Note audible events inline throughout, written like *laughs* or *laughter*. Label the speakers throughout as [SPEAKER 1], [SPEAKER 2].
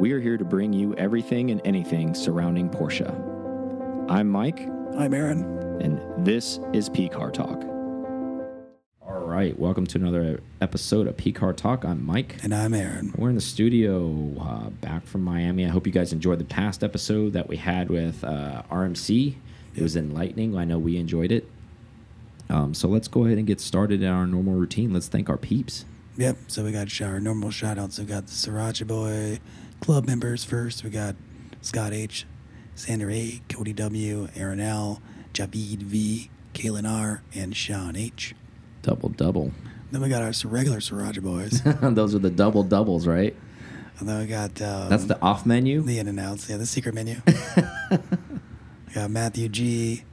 [SPEAKER 1] we are here to bring you everything and anything surrounding Porsche. I'm Mike,
[SPEAKER 2] I'm Aaron.
[SPEAKER 1] and this is P Car Talk. All right, welcome to another episode of P Car Talk. I'm Mike.
[SPEAKER 2] And I'm Aaron.
[SPEAKER 1] We're in the studio uh, back from Miami. I hope you guys enjoyed the past episode that we had with uh, RMC. It was enlightening. I know we enjoyed it. Um, so let's go ahead and get started in our normal routine. Let's thank our peeps.
[SPEAKER 2] Yep. So we got our normal shout outs. We got the Sriracha Boy club members first. We got Scott H, Sander A, Cody W, Aaron L, Javid V, Kaylin R, and Sean H.
[SPEAKER 1] Double double.
[SPEAKER 2] Then we got our regular Sriracha Boys. *laughs*
[SPEAKER 1] Those are the double doubles, right?
[SPEAKER 2] and then we got um,
[SPEAKER 1] That's the off menu.
[SPEAKER 2] the in and outs. Yeah, the secret menu. *laughs* we got Matthew G,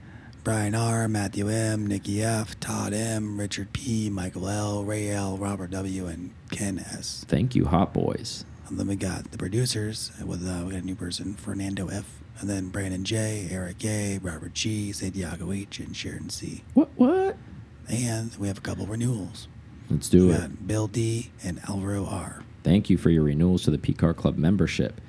[SPEAKER 2] Brian R, Matthew M, Nikki F, Todd M, Richard P, Michael L, Ray L, Robert W, and Ken S.
[SPEAKER 1] Thank you, hot boys.
[SPEAKER 2] And then we got the producers with uh, we got a new person, Fernando F. And then Brandon J, Eric A, Robert G, Santiago H, and Sharon C.
[SPEAKER 1] What? What?
[SPEAKER 2] And we have a couple renewals.
[SPEAKER 1] Let's do
[SPEAKER 2] we
[SPEAKER 1] it.
[SPEAKER 2] got Bill D and Alvaro R.
[SPEAKER 1] Thank you for your renewals to the PCAR Club membership.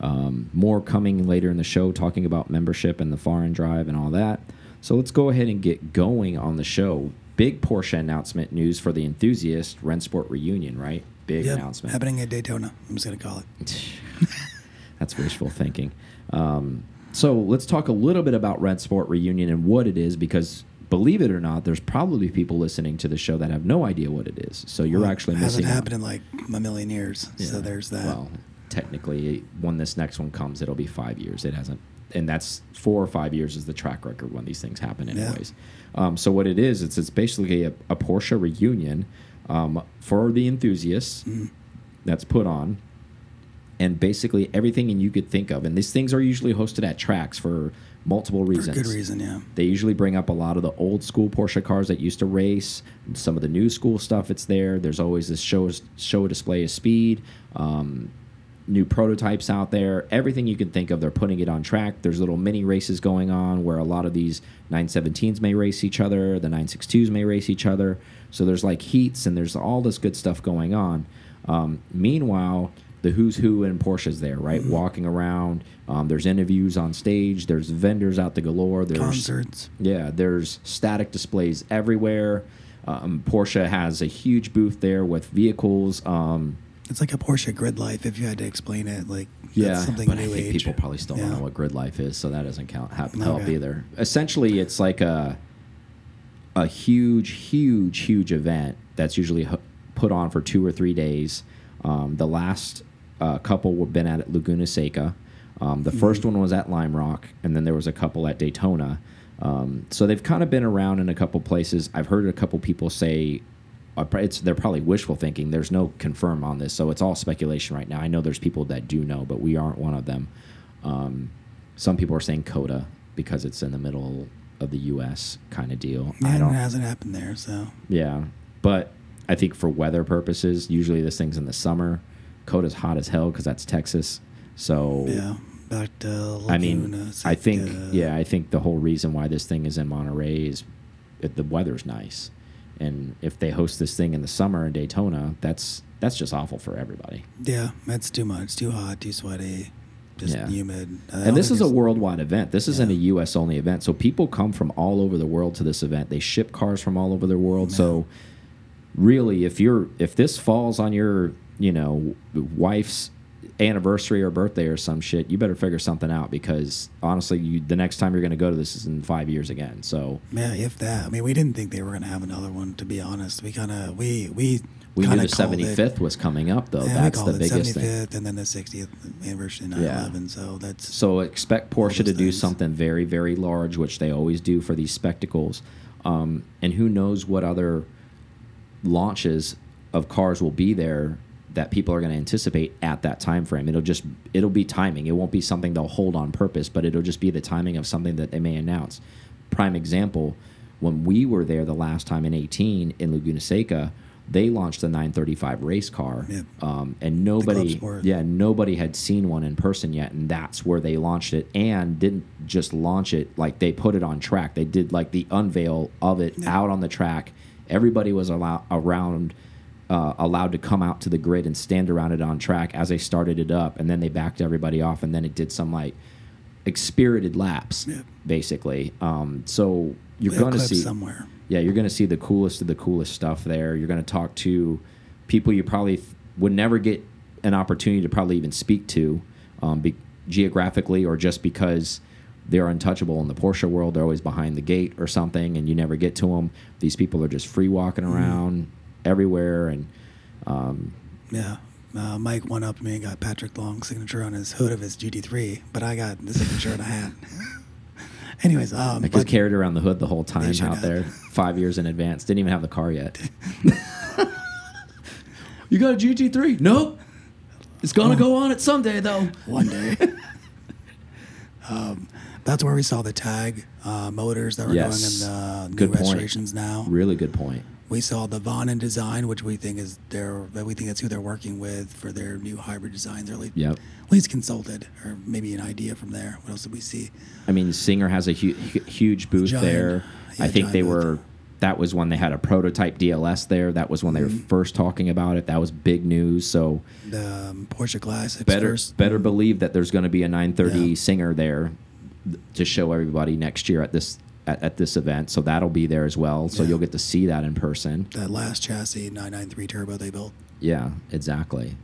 [SPEAKER 1] Um, more coming later in the show, talking about membership and the foreign drive and all that. So let's go ahead and get going on the show. Big Porsche announcement news for the enthusiast Rennsport reunion, right? Big
[SPEAKER 2] Yep,
[SPEAKER 1] announcement.
[SPEAKER 2] happening at Daytona. I'm just gonna call it. *laughs*
[SPEAKER 1] That's wishful thinking. Um, so let's talk a little bit about Rennsport Reunion and what it is, because believe it or not, there's probably people listening to the show that have no idea what it is. So you're
[SPEAKER 2] Well,
[SPEAKER 1] actually
[SPEAKER 2] it
[SPEAKER 1] missing.
[SPEAKER 2] hasn't
[SPEAKER 1] out.
[SPEAKER 2] happened in like a million years. So there's that.
[SPEAKER 1] Well, technically, when this next one comes, it'll be five years. It hasn't, and that's four or five years is the track record when these things happen,
[SPEAKER 2] Yeah.
[SPEAKER 1] anyways. Um, so what it is, it's it's basically a, a Porsche reunion um, for the enthusiasts
[SPEAKER 2] Mm-hmm.
[SPEAKER 1] that's put on, and basically everything and you could think of. And these things are usually hosted at tracks for multiple reasons.
[SPEAKER 2] for good reason, yeah.
[SPEAKER 1] They usually bring up a lot of the old school Porsche cars that used to race. Some of the new school stuff. It's there. There's always this show show display of speed. Um, new prototypes out there. Everything you can think of, they're putting it on track. There's little mini races going on where a lot of these 917s may race each other. The 962s may race each other. So there's like heats and there's all this good stuff going on. Um, meanwhile, the who's who in Porsche's there, right? Walking around. Um, there's interviews on stage. There's vendors out the galore. There's
[SPEAKER 2] Concerts.
[SPEAKER 1] yeah, there's static displays everywhere. Um, Porsche has a huge booth there with vehicles. Um,
[SPEAKER 2] It's like a Porsche grid life if you had to explain it. Like
[SPEAKER 1] yeah,
[SPEAKER 2] that's something
[SPEAKER 1] but
[SPEAKER 2] new
[SPEAKER 1] I think
[SPEAKER 2] age.
[SPEAKER 1] people probably still
[SPEAKER 2] Yeah.
[SPEAKER 1] don't know what grid life is, so that doesn't count help, help
[SPEAKER 2] Okay.
[SPEAKER 1] either. Essentially, it's like a a huge, huge, huge event that's usually put on for two or three days. Um, the last uh, couple were been at Laguna Seca. Um, the
[SPEAKER 2] Mm-hmm.
[SPEAKER 1] first one was at Lime Rock, and then there was a couple at Daytona. Um, so they've kind of been around in a couple places. I've heard a couple people say it's they're probably wishful thinking. There's no confirm on this, so it's all speculation right now. I know there's people that do know, but we aren't one of them. Um, some people are saying COTA because it's in the middle of the U.S. kind of deal.
[SPEAKER 2] Yeah,
[SPEAKER 1] I don't.
[SPEAKER 2] it hasn't happened there. So
[SPEAKER 1] Yeah, but I think for weather purposes, usually this thing's in the summer. COTA's hot as hell because that's Texas. So
[SPEAKER 2] yeah, back to Laguna,
[SPEAKER 1] I mean, I think yeah, I think the whole reason why this thing is in Monterey is if the weather's nice, and if they host this thing in the summer in Daytona, that's that's just awful for everybody.
[SPEAKER 2] Yeah, it's too much, too hot, too sweaty, just
[SPEAKER 1] Yeah.
[SPEAKER 2] humid. I
[SPEAKER 1] And this is a worldwide event. This isn't
[SPEAKER 2] Yeah.
[SPEAKER 1] a U.S. only event. So people come from all over the world to this event. They ship cars from all over the world. So really, if you're if this falls on your you know wife's anniversary or birthday or some shit, you better figure something out because honestly, you the next time you're going to go to this is in five years again. So
[SPEAKER 2] Yeah, if that. I mean, we didn't think they were gonna have another one. To be honest, we kind of we we
[SPEAKER 1] we knew the
[SPEAKER 2] called it-
[SPEAKER 1] 75th was coming up though.
[SPEAKER 2] Yeah,
[SPEAKER 1] that's the biggest thing.
[SPEAKER 2] 75th, and then the 60th anniversary of 9/11. So that's
[SPEAKER 1] So expect Porsche to do
[SPEAKER 2] things.
[SPEAKER 1] something very, very large, which they always do for these spectacles. Um, and who knows what other launches of cars will be there that people are going to anticipate at that time frame. It'll just it'll be timing. It won't be something they'll hold on purpose, but it'll just be the timing of something that they may announce. Prime example, when we were there the last time in 18 in Laguna Seca, they launched the 935 race car,
[SPEAKER 2] Yep.
[SPEAKER 1] um, and nobody, yeah, nobody had seen one in person yet, and that's where they launched it. And didn't just launch it like they put it on track. They did like the unveil of it out on the track. Everybody was around uh, allowed to come out to the grid and stand around it on track as they started it up, and then they backed everybody off, and then it did some like spirited laps,
[SPEAKER 2] Yeah.
[SPEAKER 1] basically. Um, so you're going to see
[SPEAKER 2] somewhere.
[SPEAKER 1] yeah, you're going to see the coolest of the coolest stuff there. You're going to talk to people you probably would never get an opportunity to probably even speak to um, be geographically or just because they're untouchable in the Porsche world. They're always behind the gate or something, and you never get to them. These people are just free walking
[SPEAKER 2] Mm-hmm.
[SPEAKER 1] around everywhere, and um,
[SPEAKER 2] Yeah. Uh, Mike went up to me and got Patrick Long's signature on his hood of his GT3, but I got the signature in a hat. *laughs* Anyways, um,
[SPEAKER 1] I just carried around the hood the whole time out
[SPEAKER 2] have.
[SPEAKER 1] there, five years in advance. Didn't even have the car yet. *laughs* you got a GT3? Nope. It's gonna go on it someday, though.
[SPEAKER 2] one day. *laughs* um, that's where we saw the tag uh, motors that were
[SPEAKER 1] Yes.
[SPEAKER 2] going in the new
[SPEAKER 1] Good point.
[SPEAKER 2] restorations now.
[SPEAKER 1] Really good point.
[SPEAKER 2] We saw the Vonnen design, which we think is their that we think that's who they're working with for their new hybrid designs. Or at least,
[SPEAKER 1] Yep.
[SPEAKER 2] at least consulted, or maybe an idea from there. What else did we see?
[SPEAKER 1] I mean, Singer has a hu hu- huge booth
[SPEAKER 2] Giant.
[SPEAKER 1] there.
[SPEAKER 2] Yeah,
[SPEAKER 1] I think they
[SPEAKER 2] booth.
[SPEAKER 1] were. That was when they had a prototype DLS there. That was when they were
[SPEAKER 2] Mm-hmm.
[SPEAKER 1] first talking about it. That was big news. So
[SPEAKER 2] The um, Porsche Classics
[SPEAKER 1] better
[SPEAKER 2] first.
[SPEAKER 1] better believe that there's going to be a 930
[SPEAKER 2] Yeah.
[SPEAKER 1] Singer there to show everybody next year at this at, at this event. So that'll be there as well. So
[SPEAKER 2] Yeah.
[SPEAKER 1] you'll get to see that in person.
[SPEAKER 2] that last chassis 993 turbo they built.
[SPEAKER 1] Yeah, exactly.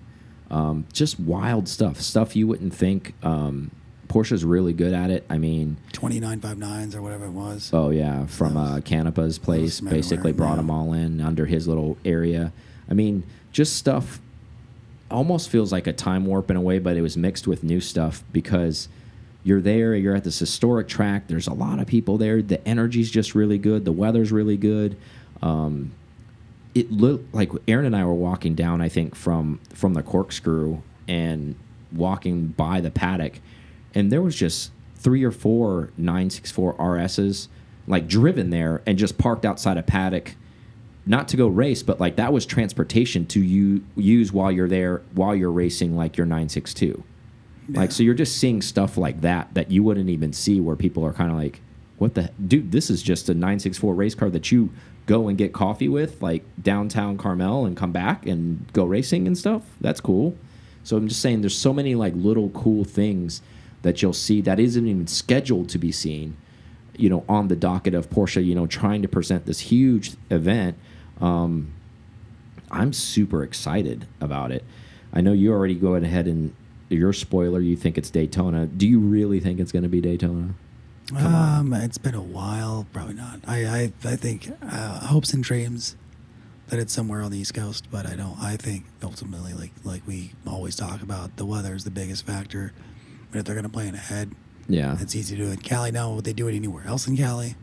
[SPEAKER 1] Um, just wild stuff. Stuff you wouldn't think. Um, Porsche's really good at it. I mean,
[SPEAKER 2] 2959s or whatever it was.
[SPEAKER 1] Oh yeah, from uh, Canepa's place, basically brought
[SPEAKER 2] yeah.
[SPEAKER 1] them all in under his little area. I mean, just stuff. Almost feels like a time warp in a way, but it was mixed with new stuff because you're there, you're at this historic track. There's a lot of people there. The energy's just really good. The weather's really good. Um, it looked like Aaron and I were walking down, I think, from from the corkscrew and walking by the paddock, and there was just three or four 964 RSs like driven there and just parked outside a paddock, not to go race, but like that was transportation to you use while you're there while you're racing like your 962. Like so, you're just seeing stuff like that that you wouldn't even see where people are kind of like, "What the dude? This is just a 964 race car that you go and get coffee with, like downtown Carmel, and come back and go racing and stuff. That's cool." So I'm just saying, there's so many like little cool things that you'll see that isn't even scheduled to be seen, you know, on the docket of Porsche. You know, trying to present this huge event. Um, I'm super excited about it. I know you already go ahead and your spoiler. You think it's Daytona. Do you really think it's going to be Daytona?
[SPEAKER 2] Um, it's been a while. Probably not. I I, I think uh, hopes and dreams that it's somewhere on the East Coast, but I don't. I think ultimately, like like we always talk about, the weather is the biggest factor. But if they're gonna plan ahead,
[SPEAKER 1] Yeah,
[SPEAKER 2] it's easy to do it in Cali now. Would they do it anywhere else in Cali?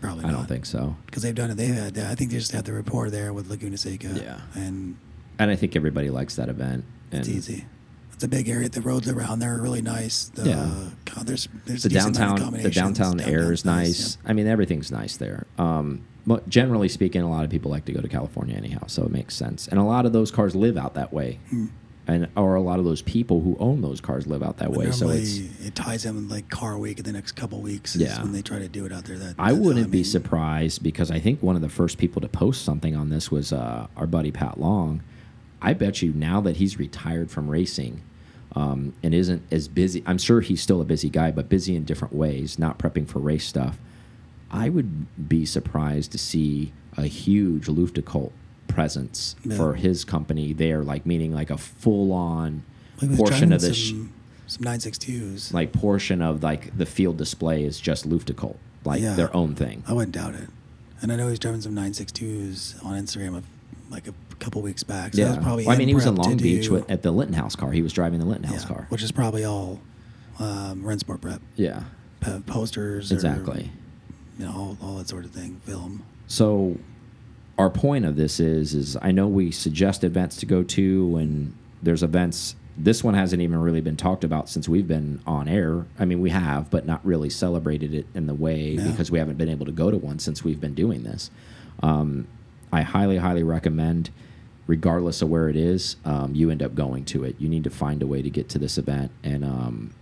[SPEAKER 2] Probably Not.
[SPEAKER 1] I don't think so.
[SPEAKER 2] because they've done it. They had. I think they just have the rapport there with Laguna Seca.
[SPEAKER 1] Yeah.
[SPEAKER 2] and
[SPEAKER 1] And I think everybody likes that event. And
[SPEAKER 2] it's easy. It's a big area. The roads around there are really nice. The,
[SPEAKER 1] Yeah.
[SPEAKER 2] God, there's there's
[SPEAKER 1] the
[SPEAKER 2] a decent amount of
[SPEAKER 1] downtown the
[SPEAKER 2] accommodations.
[SPEAKER 1] downtown air is nice. I mean, everything's nice there. Um, but generally speaking, a lot of people like to go to California anyhow, so it makes sense. And a lot of those cars live out that way,
[SPEAKER 2] Hmm.
[SPEAKER 1] and or a lot of those people who own those cars live out that
[SPEAKER 2] But
[SPEAKER 1] way. So it's
[SPEAKER 2] it ties them with like car week in the next couple weeks.
[SPEAKER 1] Yeah.
[SPEAKER 2] when they try to do it out there. That
[SPEAKER 1] I wouldn't be
[SPEAKER 2] mean,
[SPEAKER 1] surprised because I think one of the first people to post something on this was uh, our buddy Pat Long. I bet you now that he's retired from racing um, and isn't as busy, I'm sure he's still a busy guy, but busy in different ways, not prepping for race stuff. I would be surprised to see a huge Luftgekühlt presence
[SPEAKER 2] Yeah.
[SPEAKER 1] for his company there, like meaning like a full on
[SPEAKER 2] was
[SPEAKER 1] portion of the sh-
[SPEAKER 2] some, some 962s.
[SPEAKER 1] like portion of like the field display is just Luftgekühlt, like
[SPEAKER 2] Yeah.
[SPEAKER 1] their own thing.
[SPEAKER 2] I wouldn't doubt it. And I know he's driving some 962s on Instagram of like a couple weeks back. So that was probably
[SPEAKER 1] Well, I mean, he was in
[SPEAKER 2] him prepped to
[SPEAKER 1] Long Beach
[SPEAKER 2] do-
[SPEAKER 1] with, at the Linton House car. He was driving the Littenhouse
[SPEAKER 2] yeah,
[SPEAKER 1] car.
[SPEAKER 2] which is probably all um, Rennsport prep,
[SPEAKER 1] yeah,
[SPEAKER 2] po- posters, or,
[SPEAKER 1] exactly.
[SPEAKER 2] you know, all, all that sort of thing, film.
[SPEAKER 1] So, our point of this is, is I know we suggest events to go to, and there's events. This one hasn't even really been talked about since we've been on air. I mean, we have, but not really celebrated it in the way
[SPEAKER 2] Yeah.
[SPEAKER 1] because we haven't been able to go to one since we've been doing this. Um, I highly, highly recommend, regardless of where it is, um, you end up going to it. You need to find a way to get to this event, and um,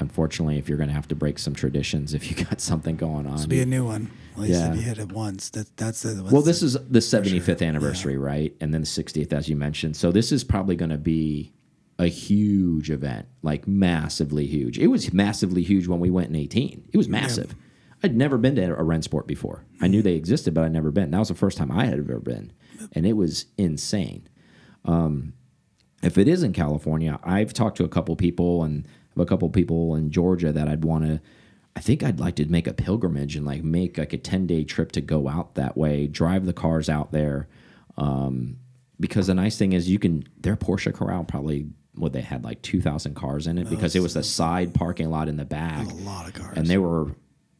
[SPEAKER 1] unfortunately, if you're going to have to break some traditions, *laughs* if you got something going on.
[SPEAKER 2] This be a new one. At least
[SPEAKER 1] Yeah.
[SPEAKER 2] you hit it once, that that's the.
[SPEAKER 1] well, this is the 75th anniversary, right? And then the 60th, as you mentioned. So this is probably going to be a huge event, like massively huge. It was massively huge when we went in 18. It was massive. I'd never been to a Rennsport before. I knew they existed, but I'd never been. That was the first time I had ever been, and it was insane. Um, if it is in California, I've talked to a couple people and a couple people in Georgia that I'd want to. I think I'd like to make a pilgrimage and like make like a ten day trip to go out that way, drive the cars out there. Um, because the nice thing is you can their Porsche Corral probably what they had like two thousand cars in it because it was the side parking lot in the back
[SPEAKER 2] a lot of cars.
[SPEAKER 1] and they were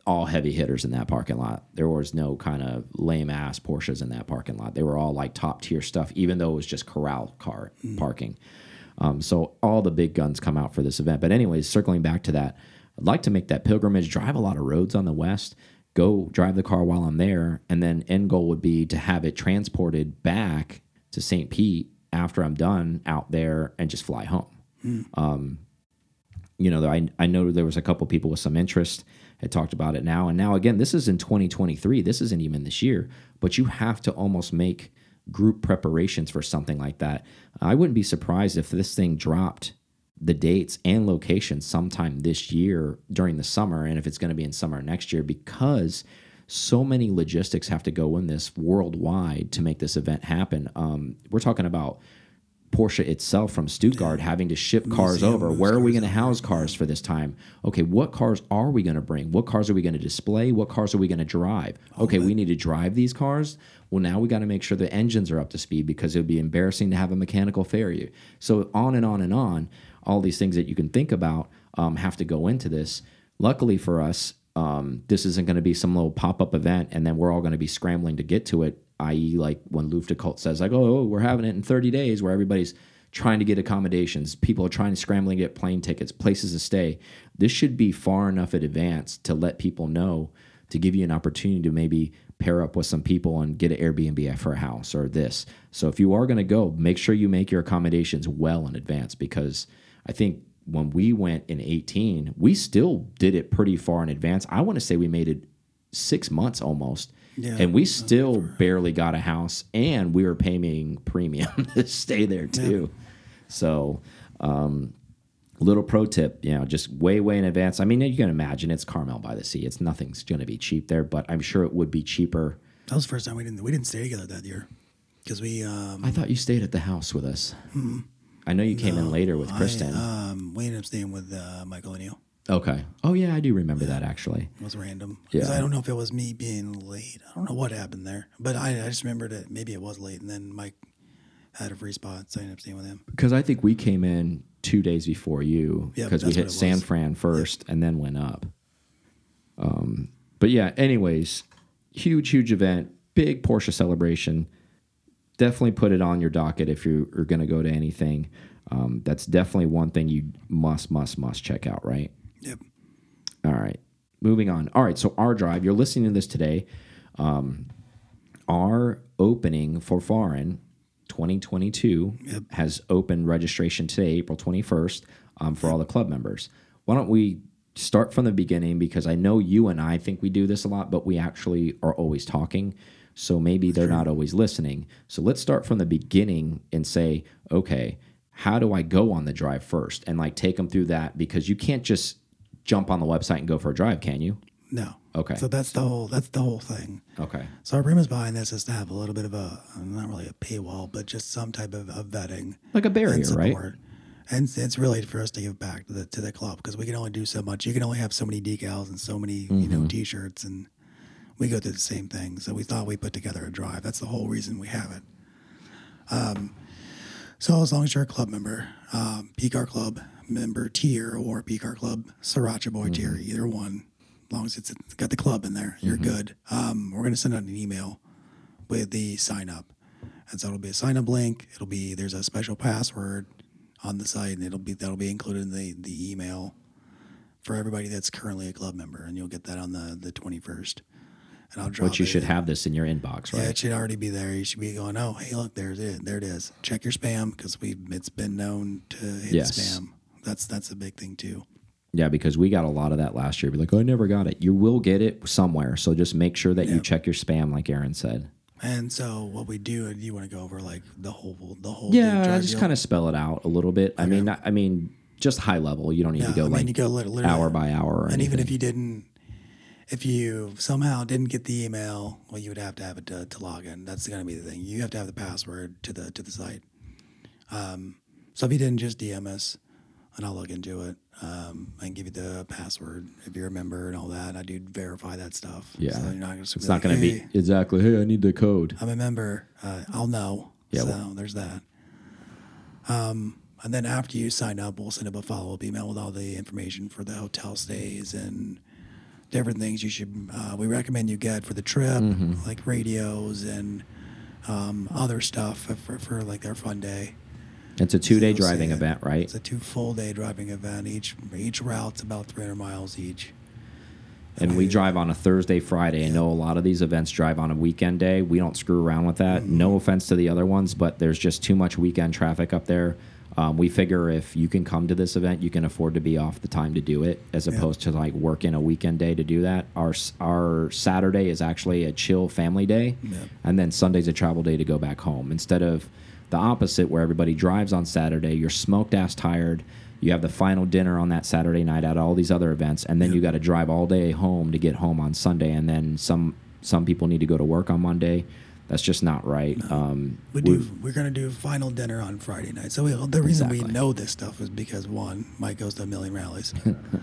[SPEAKER 1] all heavy hitters in that parking lot. There was no kind of lame ass Porsches in that parking lot. They were all like top tier stuff, even though it was just corral car mm. parking. Um, so all the big guns come out for this event. But anyways, circling back to that, I'd like to make that pilgrimage, drive a lot of roads on the west, go drive the car while I'm there, and then end goal would be to have it transported back to St. Pete after I'm done out there and just fly home mm. um, you know, I I know there was a couple people with some interest had talked about it now, and now again, this is in 2023. This isn't even this year, but you have to almost make group preparations for something like that. I wouldn't be surprised if this thing dropped the dates and locations sometime this year during the summer, and if it's going to be in summer next year, because so many logistics have to go in this worldwide to make this event happen. Um, we're talking about Porsche itself from Stuttgart having to ship cars
[SPEAKER 2] Museum
[SPEAKER 1] over. Where are we going to house cars for this time? Okay, what cars are we going to bring? What cars are we going to display? What cars are we going to drive? Okay, we need to drive these cars. Well, now we got to make sure the engines are up to speed because it would be embarrassing to have a mechanical failure. So on and on and on, all these things that you can think about um, have to go into this. Luckily for us, um, this isn't going to be some little pop up event, and then we're all going to be scrambling to get to it. I.e., like when Luftgekühlt says, like, "Oh, we're having it in 30 days," where everybody's trying to get accommodations, people are trying to scrambling to get plane tickets, places to stay. This should be far enough in advance to let people know to give you an opportunity to maybe pair up with some people and get an Airbnb for a house or this. So if you are going to go, make sure you make your accommodations well in advance because I think when we went in 18, we still did it pretty far in advance. I want to say we made it six months almost.
[SPEAKER 2] Yeah.
[SPEAKER 1] and we still barely got a house, and we were paying premium *laughs* to stay there too. So, um, little pro tip, you know, just way, way in advance. I mean, you can imagine it's Carmel by the Sea. It's nothing's going to be cheap there, but I'm sure it would be cheaper.
[SPEAKER 2] that was the first time we didn't we didn't stay together that year because we um,
[SPEAKER 1] I thought you stayed at the house with us. I know you came in later with Kristen.
[SPEAKER 2] I, um, we ended up staying with uh, Michael and Neil.
[SPEAKER 1] Okay. Oh yeah, I do remember that actually.
[SPEAKER 2] It was random.
[SPEAKER 1] Yeah.
[SPEAKER 2] I don't know if it was me being late. I don't know what happened there, but I, I just remembered that maybe it was late, and then Mike had a free spot, so I ended up staying with him.
[SPEAKER 1] Because I think we came in two days before you
[SPEAKER 2] Yep,
[SPEAKER 1] because we hit San. Fran first and then went up. Um, but yeah, anyways, huge, huge event, big Porsche celebration. Definitely put it on your docket if you are going to go to anything. Um, that's definitely one thing you must, must, must check out, right?
[SPEAKER 2] Yep.
[SPEAKER 1] All right. Moving on. All right. So, our drive, you're listening to this today. Um, our opening for foreign 2022
[SPEAKER 2] Yep.
[SPEAKER 1] has opened registration today, April 21st, um, for all the club members. Why don't we start from the beginning? Because I know you and I think we do this a lot, but we actually are always talking. So maybe they're not always listening. So let's start from the beginning and say, okay, how do I go on the drive first? And like take them through that because you can't just jump on the website and go for a drive, can you?
[SPEAKER 2] No.
[SPEAKER 1] Okay.
[SPEAKER 2] So that's the whole that's the whole thing.
[SPEAKER 1] Okay.
[SPEAKER 2] So our premise behind this is to have a little bit of a not really a paywall, but just some type of, of vetting
[SPEAKER 1] Like a barrier,
[SPEAKER 2] and
[SPEAKER 1] right?
[SPEAKER 2] And it's- really for us to give back to the to the club because we can only do so much. You can only have so many decals and so many you
[SPEAKER 1] Mm-hmm.
[SPEAKER 2] know t-shirts, and we go through the same thing. So we thought we put together a drive. That's the whole reason we have it. Um, so as long as you're a club member, um, PCAR Club member tier or PCAR Club Sriracha Boy tier,
[SPEAKER 1] Mm-hmm.
[SPEAKER 2] either one, as long as it's got the club in there, you're good. Um, we're gonna send out an email with the sign up. And so it'll be a sign up link. It'll be there's a special password on the site, and it'll be that'll be included in the, the email for everybody that's currently a club member, and you'll get that on the the 21st. And I'll drop
[SPEAKER 1] But you
[SPEAKER 2] it
[SPEAKER 1] should have this in your inbox, right?
[SPEAKER 2] Yeah, it should already be there. You should be going, oh, hey, look, there's it. There it is. Check your spam because we it's been known to hit
[SPEAKER 1] Yes.
[SPEAKER 2] spam. That's that's a big thing too.
[SPEAKER 1] Yeah, because we got a lot of that last year. Be like, oh, I never got it. You will get it somewhere. So just make sure that you check your spam, like Aaron said.
[SPEAKER 2] And so what we do, do you want to go over like the whole the whole
[SPEAKER 1] Yeah,
[SPEAKER 2] drive
[SPEAKER 1] just kind of spell it out a little bit. I mean, I mean, just high level. You don't need
[SPEAKER 2] Yeah,
[SPEAKER 1] to go
[SPEAKER 2] I mean,
[SPEAKER 1] like
[SPEAKER 2] you go lit- literally,
[SPEAKER 1] hour by hour.
[SPEAKER 2] And even if you didn't, if you somehow didn't get the email, well, you would have to have it to, to log in. That's going to be the thing. You have to have the password to the to the site. Um, so if you didn't, just DM us, and I'll look into it. Um, and give you the password if you're a member and all that. I do verify that stuff.
[SPEAKER 1] Yeah.
[SPEAKER 2] so you're not just
[SPEAKER 1] it's not going to be exactly. Hey, I need the code.
[SPEAKER 2] I'm a member. Uh, I'll know.
[SPEAKER 1] Yeah,
[SPEAKER 2] So
[SPEAKER 1] well-
[SPEAKER 2] there's that. Um, and then after you sign up, we'll send up a follow up email with all the information for the hotel stays and different things you should. Uh, we recommend you get for the trip,
[SPEAKER 1] Mm-hmm.
[SPEAKER 2] like radios and um, other stuff for, for like their fun day.
[SPEAKER 1] It's a two day
[SPEAKER 2] So,
[SPEAKER 1] driving
[SPEAKER 2] yeah,
[SPEAKER 1] event, right?
[SPEAKER 2] It's a two full day driving event. Each each route's about 300 miles each.
[SPEAKER 1] and we drive on a Thursday, Friday. I know a lot of these events drive on a weekend day. We don't screw around with that. No offense to the other ones, but there's just too much weekend traffic up there. Um, we figure if you can come to this event, you can afford to be off the time to do it, as opposed to like working a weekend day to do that. Our our Saturday is actually a chill family day,
[SPEAKER 2] Yeah.
[SPEAKER 1] and then Sunday's a travel day to go back home. Instead of the opposite, where everybody drives on Saturday, you're smoked ass tired. You have the final dinner on that Saturday night at all these other events, and then you got to drive all day home to get home on Sunday, and then some some people need to go to work on Monday. That's just not right. Um,
[SPEAKER 2] we do. We're gonna do final dinner on Friday night. So we, the reason we know this stuff is because one, Mike goes to a million rallies.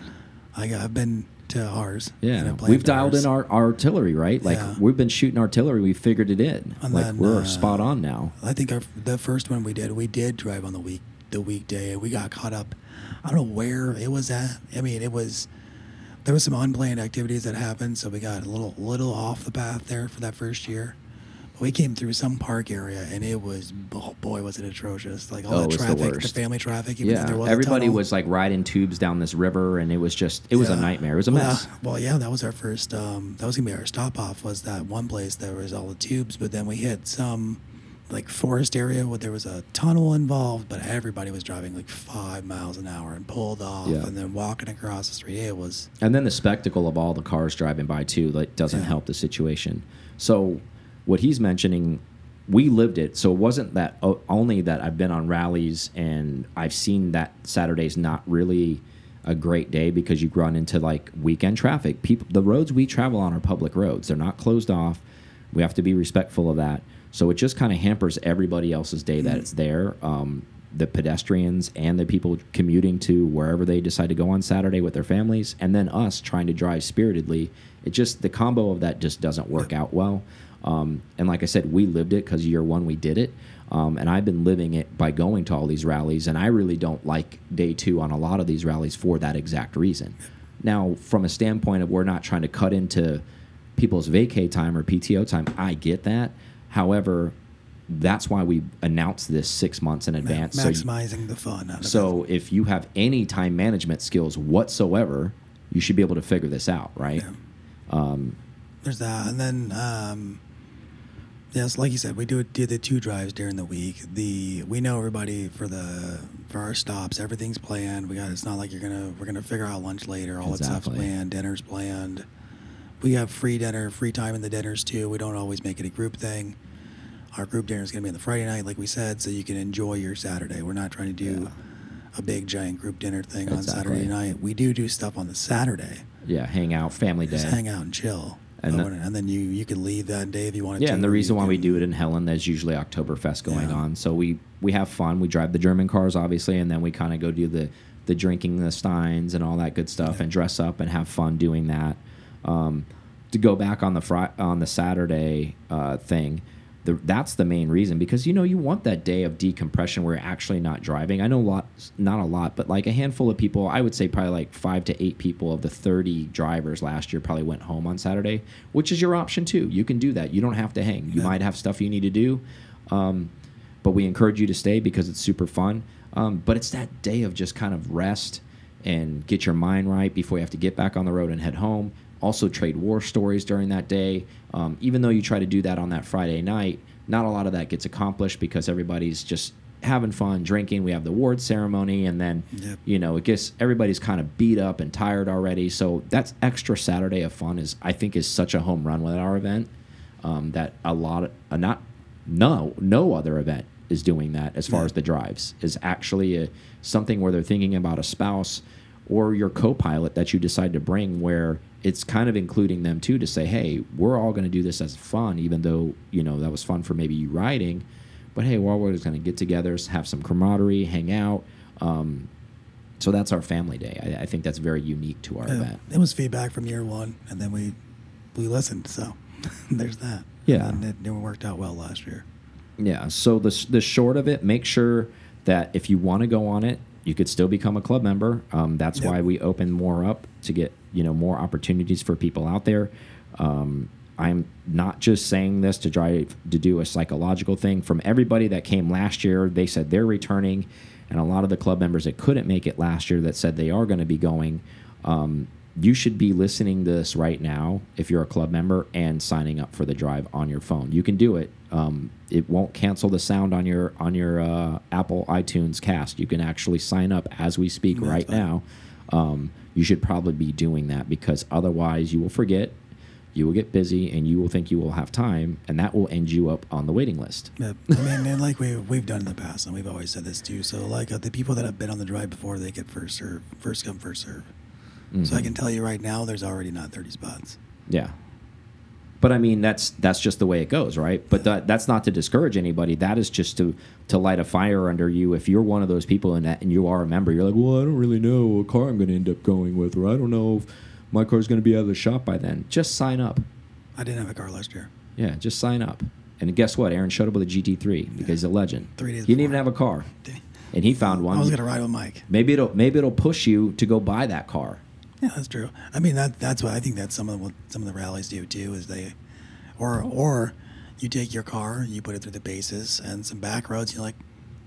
[SPEAKER 2] *laughs* I got, I've been to ours.
[SPEAKER 1] Yeah, we've dialed
[SPEAKER 2] ours.
[SPEAKER 1] in our, our artillery, right? Like
[SPEAKER 2] Yeah.
[SPEAKER 1] we've been shooting artillery. We figured it in.
[SPEAKER 2] And
[SPEAKER 1] like
[SPEAKER 2] then,
[SPEAKER 1] we're
[SPEAKER 2] uh,
[SPEAKER 1] spot on now.
[SPEAKER 2] I think our the first one we did, we did drive on the week the weekday. We got caught up. I don't know where it was at. I mean, it was there was some unplanned activities that happened, so we got a little little off the path there for that first year. We came through some park area, and it was oh boy, was it atrocious! Like all
[SPEAKER 1] Oh,
[SPEAKER 2] that
[SPEAKER 1] was the
[SPEAKER 2] traffic, the, family traffic. Even
[SPEAKER 1] Yeah,
[SPEAKER 2] there was
[SPEAKER 1] everybody was like riding tubes down this river, and it was just it was a nightmare. It was a
[SPEAKER 2] Well,
[SPEAKER 1] mess.
[SPEAKER 2] uh, well, yeah, that was our first. Um, that was gonna be our stop off. Was that one place there was all the tubes, but then we hit some like forest area where there was a tunnel involved, but everybody was driving like five miles an hour and pulled off,
[SPEAKER 1] Yeah.
[SPEAKER 2] and then walking across the street. It was
[SPEAKER 1] And then the spectacle of all the cars driving by too, like doesn't
[SPEAKER 2] Yeah.
[SPEAKER 1] help the situation. So what he's mentioning, we lived it. So it wasn't that only that I've been on rallies and I've seen that Saturday's not really a great day because you run into like weekend traffic. People, the roads we travel on are public roads. They're not closed off. We have to be respectful of that. So it just kind of hampers everybody else's day that it's there. Um, the pedestrians and the people commuting to wherever they decide to go on Saturday with their families, and then us trying to drive spiritedly. It just the combo of that just doesn't work out well. Um, and like I said, we lived it because year one we did it, um, and I've been living it by going to all these rallies. And I really don't like day two on a lot of these rallies for that exact reason. Now, from a standpoint of we're not trying to cut into people's vacay time or PTO time, I get that. However, that's why we announce this six months in advance. So you-
[SPEAKER 2] maximizing the fun. Out of it.
[SPEAKER 1] so if you have any time management skills whatsoever, you should be able to figure this out, right?
[SPEAKER 2] there's that, and then um, yes, like you said, we do do the two drives during the week. The we know everybody for the for our stops. Everything's planned. We got. It's not like you're gonna we're gonna figure out lunch later. All that stuff's planned. Dinner's planned. We have free dinner, free time in the dinners too. We don't always make it a group thing. Our group dinner is going to be on the Friday night, like we said, so you can enjoy your Saturday. We're not trying to do a big giant group dinner thing on Saturday night. We do do stuff on the Saturday
[SPEAKER 1] Yeah, hang out, family day.
[SPEAKER 2] just hang out and chill.
[SPEAKER 1] And
[SPEAKER 2] then, and then you you can leave that day if you want to.
[SPEAKER 1] Yeah, and the reason why we do it in Helen, there's usually Oktoberfest going
[SPEAKER 2] Yeah.
[SPEAKER 1] on. So we we have fun. We drive the German cars, obviously, and then we kind of go do the the drinking the steins and all that good stuff, and dress up and have fun doing that. Um, to go back on the fri on the Saturday uh, thing, the, that's the main reason because you know you want that day of decompression where you're actually not driving. I know a lot, not a lot, but like a handful of people. I would say probably like five to eight people of the 30 drivers last year probably went home on Saturday, which is your option too. You can do that. You don't have to hang. You
[SPEAKER 2] Yeah.
[SPEAKER 1] might have stuff you need to do, um, but we encourage you to stay because it's super fun. Um, but it's that day of just kind of rest and get your mind right before you have to get back on the road and head home. Also, trade war stories during that day. Um, even though you try to do that on that Friday night, not a lot of that gets accomplished because everybody's just having fun, drinking. We have the award ceremony, and then
[SPEAKER 2] Yep.
[SPEAKER 1] you know it gets everybody's kind of beat up and tired already. So that's extra Saturday of fun is I think is such a home run with our event um, that a lot of uh, not no no other event is doing that as far
[SPEAKER 2] Yeah.
[SPEAKER 1] as the drives is actually a, something where they're thinking about a spouse or your co-pilot that you decide to bring where it's kind of including them too to say hey we're all going to do this as fun even though you know that was fun for maybe you riding but hey we're all just going to get together have some camaraderie hang out um, so that's our family day I, I think that's very unique to our
[SPEAKER 2] Yeah,
[SPEAKER 1] event
[SPEAKER 2] it was feedback from year one, and then we we listened. So *laughs* there's that.
[SPEAKER 1] Yeah.
[SPEAKER 2] and it, it worked out well last year.
[SPEAKER 1] Yeah. So the the short of it, make sure that if you want to go on it, you could still become a club member. Um, that's
[SPEAKER 2] Yep.
[SPEAKER 1] why we open more up to get you know more opportunities for people out there. Um, I'm not just saying this to try to do a psychological thing. From everybody that came last year, they said they're returning, and a lot of the club members that couldn't make it last year that said they are going to be going. Um, you should be listening to this right now if you're a club member and signing up for the drive on your phone. You can do it. Um, it won't cancel the sound on your on your uh, Apple iTunes cast. You can actually sign up as we speak
[SPEAKER 2] That's
[SPEAKER 1] right
[SPEAKER 2] fine.
[SPEAKER 1] now. Um, you should probably be doing that because otherwise you will forget, you will get busy, and you will think you will have time, and that will end you up on the waiting list.
[SPEAKER 2] Yeah, I mean, and like we we've done in the past, and we've always said this too. So like uh, the people that have been on the drive before, they get first serve, first come, first serve. So I
[SPEAKER 1] Mhm.
[SPEAKER 2] can tell you right now, there's already not 30 spots.
[SPEAKER 1] Yeah. But I mean that's that's just the way it goes, right? But that that's not to discourage anybody. That is just to to light a fire under you. If you're one of those people and that, and you are a member, you're like, well, I don't really know what car I'm going to end up going with, or I don't know if my car's going to be out of the shop by then. Just sign up.
[SPEAKER 2] I didn't have a car last year.
[SPEAKER 1] Yeah, just sign up. And guess what? Aaron showed up with a GT3 because he's a legend.
[SPEAKER 2] Three days
[SPEAKER 1] He didn't even have a car, and he found one.
[SPEAKER 2] I was gonna ride with Mike.
[SPEAKER 1] Maybe it'll maybe it'll push you to go buy that car.
[SPEAKER 2] Yeah, that's true. I mean, that that's what I think that some of what some of the rallies do too is they, or or you take your car, you put it through the bases and some back roads. You're like,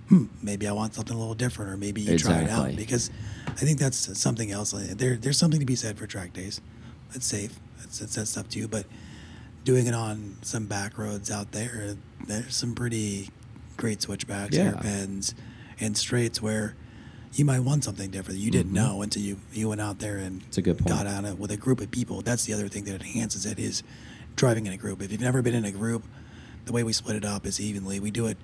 [SPEAKER 2] hmm, maybe I want something a little different, or maybe you try it out because I think that's something else. There there's something to be said for track days. It's safe. It's, it's that stuff too, but doing it on some back roads out there, there's some pretty great switchbacks,
[SPEAKER 1] Yeah.
[SPEAKER 2] hairpins, and straights where you might want something different. You didn't
[SPEAKER 1] Mhm.
[SPEAKER 2] know until you you went out there and
[SPEAKER 1] It's a good point.
[SPEAKER 2] got on it with a group of people. That's the other thing that enhances it is driving in a group. If you've never been in a group, the way we split it up is evenly. We do it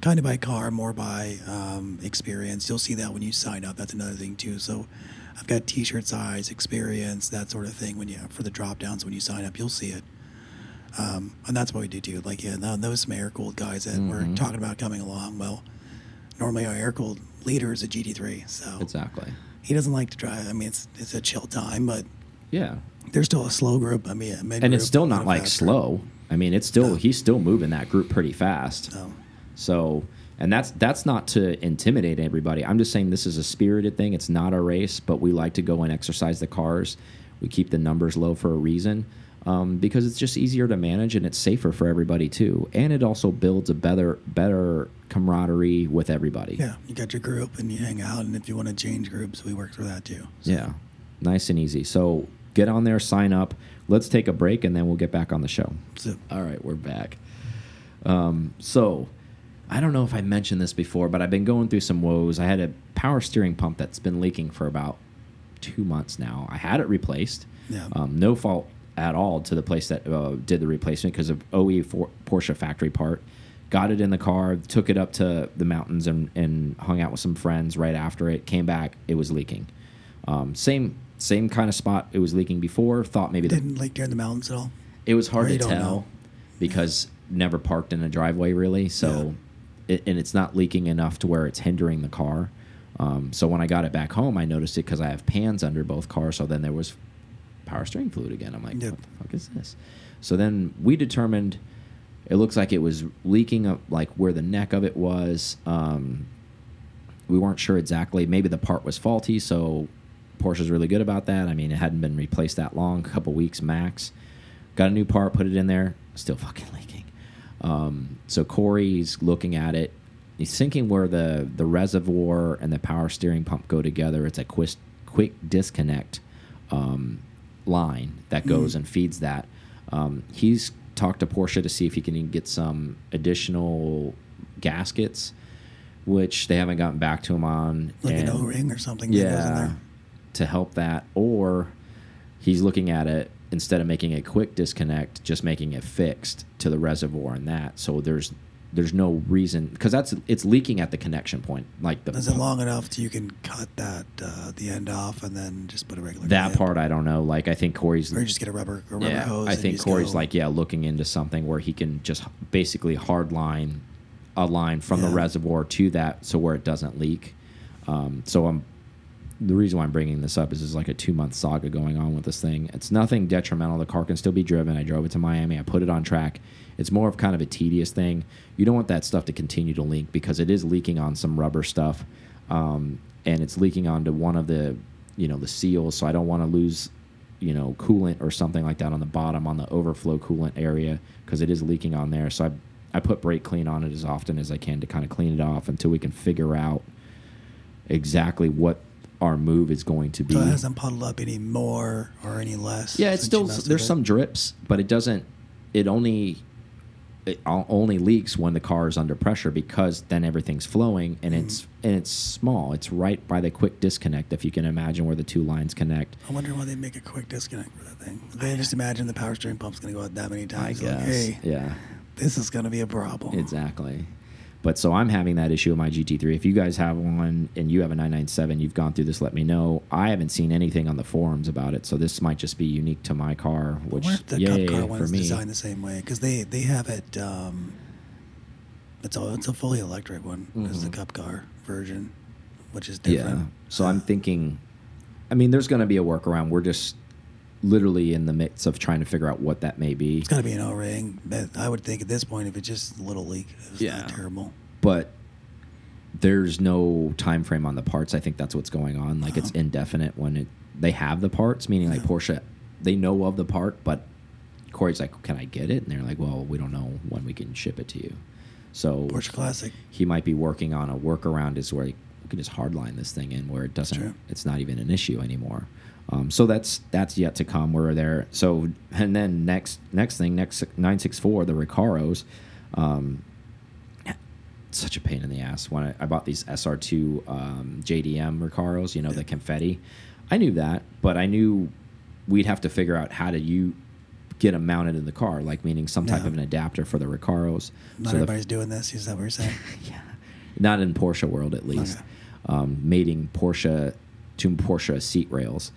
[SPEAKER 2] kind of by car, more by um, experience. You'll see that when you sign up. That's another thing too. So I've got T-shirt size, experience, that sort of thing. When you for the drop downs when you sign up, you'll see it. Um, and that's what we do too. Like yeah, those some air cooled guys that we're
[SPEAKER 1] Mhm.
[SPEAKER 2] talking about coming along. Well, normally our air cooled leader is a GT3, so
[SPEAKER 1] Exactly.
[SPEAKER 2] he doesn't like to drive. I mean, it's it's a chill time, but
[SPEAKER 1] Yeah.
[SPEAKER 2] there's still a slow group. I mean,
[SPEAKER 1] and it's still not like slow. I mean, it's still
[SPEAKER 2] No.
[SPEAKER 1] he's still moving that group pretty fast.
[SPEAKER 2] No.
[SPEAKER 1] So, and that's that's not to intimidate everybody. I'm just saying this is a spirited thing. It's not a race, but we like to go and exercise the cars. We keep the numbers low for a reason. Um, because it's just easier to manage and it's safer for everybody too, and it also builds a better better camaraderie with everybody.
[SPEAKER 2] Yeah, you got your group and you hang out, and if you want to change groups, we work through that too. So,
[SPEAKER 1] Yeah, nice and easy. So get on there, sign up. Let's take a break, and then we'll get back on the show.
[SPEAKER 2] So,
[SPEAKER 1] All right, we're back. Um, so I don't know if I mentioned this before, but I've been going through some woes. I had a power steering pump that's been leaking for about two months now. I had it replaced.
[SPEAKER 2] Yeah.
[SPEAKER 1] Um, no fault at all to the place that uh, did the replacement because of OE for Porsche factory part. Got it in the car, took it up to the mountains and, and hung out with some friends right after it. Came back, it was leaking. Um, same same kind of spot it was leaking before. Thought maybe the
[SPEAKER 2] didn't like during the mountains at all.
[SPEAKER 1] it was hard to tell
[SPEAKER 2] know.
[SPEAKER 1] because never parked in a driveway really. So, it, and it's not leaking enough to where it's hindering the car. Um, so when I got it back home, I noticed it because I have pans under both cars. So then there was power steering fluid again. I'm like,
[SPEAKER 2] Yep.
[SPEAKER 1] what the fuck is this? So then we determined it looks like it was leaking up like where the neck of it was. Um, we weren't sure exactly. Maybe the part was faulty, so Porsche's really good about that. I mean, it hadn't been replaced that long, a couple weeks max. Got a new part, put it in there, still *laughs* fucking leaking. Um, so Corey's looking at it. He's thinking where the the reservoir and the power steering pump go together. It's a quick quick disconnect um, line that goes and feeds that. Um, he's talked to Porsche to see if he can get some additional gaskets which they haven't gotten back to him on.
[SPEAKER 2] Like
[SPEAKER 1] and-
[SPEAKER 2] an O ring or something that goes in
[SPEAKER 1] yeah,
[SPEAKER 2] there.
[SPEAKER 1] to help that, or he's looking at it instead of making a quick disconnect, just making it fixed to the reservoir and that. So there's there's no reason because that's it's leaking at the connection point, like the
[SPEAKER 2] Is it long enough till you can cut that uh, the end off and then just put a regular
[SPEAKER 1] that part I don't know. Like I think Corey's
[SPEAKER 2] or you just get a rubber, a rubber
[SPEAKER 1] yeah,
[SPEAKER 2] hose.
[SPEAKER 1] I think Corey's
[SPEAKER 2] go-
[SPEAKER 1] like yeah, looking into something where he can just basically hard line a line from the reservoir to that, so where it doesn't leak. Um, so I'm the reason why I'm bringing this up is there's like a two month saga going on with this thing. It's nothing detrimental. The car can still be driven. I drove it to Miami. I put it on track. It's more of kind of a tedious thing. You don't want that stuff to continue to leak because it is leaking on some rubber stuff, um, and it's leaking onto one of the you know the seals. So I don't want to lose you know coolant or something like that on the bottom on the overflow coolant area because it is leaking on there. So I I put brake clean on it as often as I can to kind of clean it off until we can figure out exactly what our move is going to be.
[SPEAKER 2] So it hasn't puddled up any more or any less.
[SPEAKER 1] Yeah, it's still there's
[SPEAKER 2] it?
[SPEAKER 1] some drips, but it doesn't. It only it only leaks when the car is under pressure because then everything's flowing and
[SPEAKER 2] Mm-hmm.
[SPEAKER 1] it's and it's small. It's right by the quick disconnect if you can imagine where the two lines connect.
[SPEAKER 2] I wonder why they make a quick disconnect for that thing. They just imagine the power steering pump's going to go out that many times.
[SPEAKER 1] I
[SPEAKER 2] Like,
[SPEAKER 1] guess.
[SPEAKER 2] hey,
[SPEAKER 1] Yeah.
[SPEAKER 2] this is going to be a problem.
[SPEAKER 1] Exactly. But so I'm having that issue with my GT3. If you guys have one and you have a 997, you've gone through this, let me know. I haven't seen anything on the forums about it, so this might just be unique to my car, which
[SPEAKER 2] if the
[SPEAKER 1] yay
[SPEAKER 2] Cup car one
[SPEAKER 1] for me.
[SPEAKER 2] designed the same way because they they have it. Um, it's a it's a fully electric one. Is the
[SPEAKER 1] Mhm.
[SPEAKER 2] Cup car version, which is
[SPEAKER 1] Yeah.
[SPEAKER 2] different.
[SPEAKER 1] So I'm thinking, I mean, there's going to be a workaround. We're just literally in the midst of trying to figure out what that may be.
[SPEAKER 2] It's got to be an O ring. But I would think at this point, if it's just a little leak, it's
[SPEAKER 1] Yeah.
[SPEAKER 2] not terrible.
[SPEAKER 1] But there's no time frame on the parts. I think that's what's going on. Like it's
[SPEAKER 2] Uh-huh.
[SPEAKER 1] indefinite when it they have the parts, meaning like
[SPEAKER 2] Yeah.
[SPEAKER 1] Porsche, they know of the part, but Corey's like, "Can I get it?" And they're like, "Well, we don't know when we can ship it to you." So
[SPEAKER 2] Porsche Classic.
[SPEAKER 1] he might be working on a workaround is where we can just hardline this thing in where it doesn't it's not even an issue anymore um, so that's that's yet to come we're there so and then next next thing next 964 the recaros um, such a pain in the ass when I, I bought these sr2 um, jdm recaros you know the confetti i knew that but i knew we'd have to figure out how to you get them mounted in the car like meaning some type
[SPEAKER 2] Yeah.
[SPEAKER 1] of an adapter for the recaros
[SPEAKER 2] Not
[SPEAKER 1] So
[SPEAKER 2] everybody's doing this. Is that what you're saying? *laughs*
[SPEAKER 1] yeah, not in Porsche world at least.
[SPEAKER 2] Okay.
[SPEAKER 1] Um, mating Porsche to Porsche seat rails.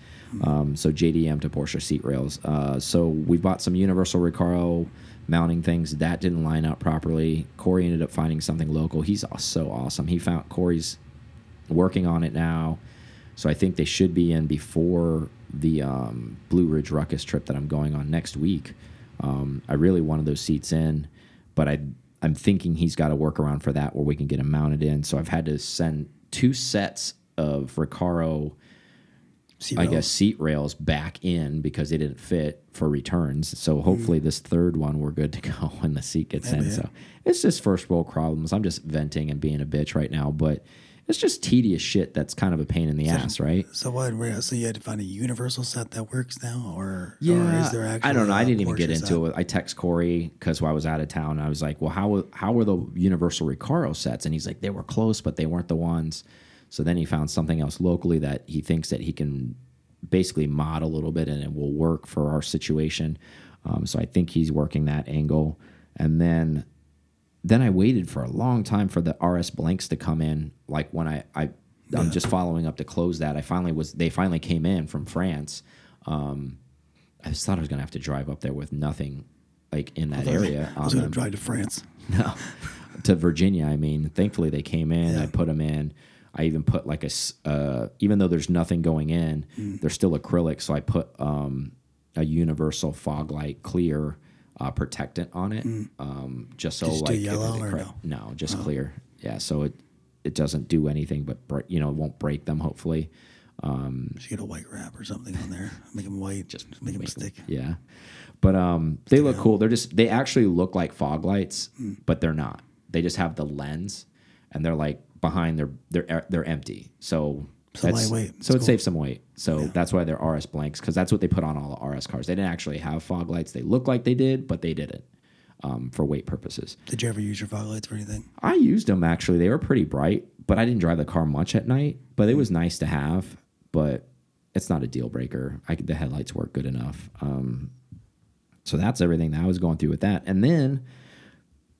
[SPEAKER 1] Um, so JDM to Porsche seat rails. Uh, so we bought some Universal Recaro mounting things that didn't line up properly. Corey ended up finding something local. He's so awesome. He found Corey's working on it now. So I think they should be in before the um, Blue Ridge Ruckus trip that I'm going on next week. Um, I really wanted those seats in, but I I'm thinking he's got a workaround for that where we can get them mounted in. So I've had to send two sets of Recaro,
[SPEAKER 2] See
[SPEAKER 1] I
[SPEAKER 2] rails.
[SPEAKER 1] guess, seat rails back in because they didn't fit for returns. So hopefully this third one we're good to go *laughs* when the seat gets in. So it's just first world problems. I'm just venting and being a bitch right now, but it's just tedious shit that's kind of a pain in the ass, right?
[SPEAKER 2] So what? So you had to find a universal set that works now, or or
[SPEAKER 1] Yeah,
[SPEAKER 2] is there actually?
[SPEAKER 1] I don't know. I didn't even get
[SPEAKER 2] set?
[SPEAKER 1] into it. I text Corey because I was out of town. I was like, "Well, how how were the Universal Recaro sets?" And he's like, "They were close, but they weren't the ones." So then he found something else locally that he thinks that he can basically mod a little bit and it will work for our situation. Um, so I think he's working that angle, and then then I waited for a long time for the RS blanks to come in. Like when I, I I'm just following up to close that. I finally was they finally came in from France. Um, I just thought I was gonna have to drive up there with nothing like in that area.
[SPEAKER 2] I was going to
[SPEAKER 1] them.
[SPEAKER 2] drive to France. *laughs*
[SPEAKER 1] No, *laughs* to Virginia. I mean, thankfully they came in. I put them in. I even put like a, uh, even though there's nothing going in,
[SPEAKER 2] Mm.
[SPEAKER 1] they're still acrylic. So I put um, a universal fog light clear uh, protectant on it, um, just so
[SPEAKER 2] Mm. Did you do
[SPEAKER 1] like
[SPEAKER 2] yellow or no?
[SPEAKER 1] no, just clear. Yeah, so it it doesn't do anything, but bre- you know, it won't break them. Hopefully, um,
[SPEAKER 2] You should get a white wrap or something on there. Make them white. Just make them
[SPEAKER 1] make 'em-
[SPEAKER 2] stick.
[SPEAKER 1] Yeah. But um they look cool. They're just they actually look like fog lights,
[SPEAKER 2] Hmm.
[SPEAKER 1] but they're not. They just have the lens and they're like behind they're they're they're empty. So
[SPEAKER 2] So
[SPEAKER 1] that's-
[SPEAKER 2] lightweight.
[SPEAKER 1] So it
[SPEAKER 2] cool.
[SPEAKER 1] saves some weight. So
[SPEAKER 2] Yeah.
[SPEAKER 1] that's why they're RS blanks because that's what they put on all the RS cars. They didn't actually have fog lights. They look like they did, but they didn't. um, for weight purposes.
[SPEAKER 2] Did you ever use your fog lights for anything?
[SPEAKER 1] I used them actually. They were pretty bright, but I didn't drive the car much at night. But it was nice to have. But it's not a deal breaker. I could, the headlights work good enough. Um, so that's everything that I was going through with that. And then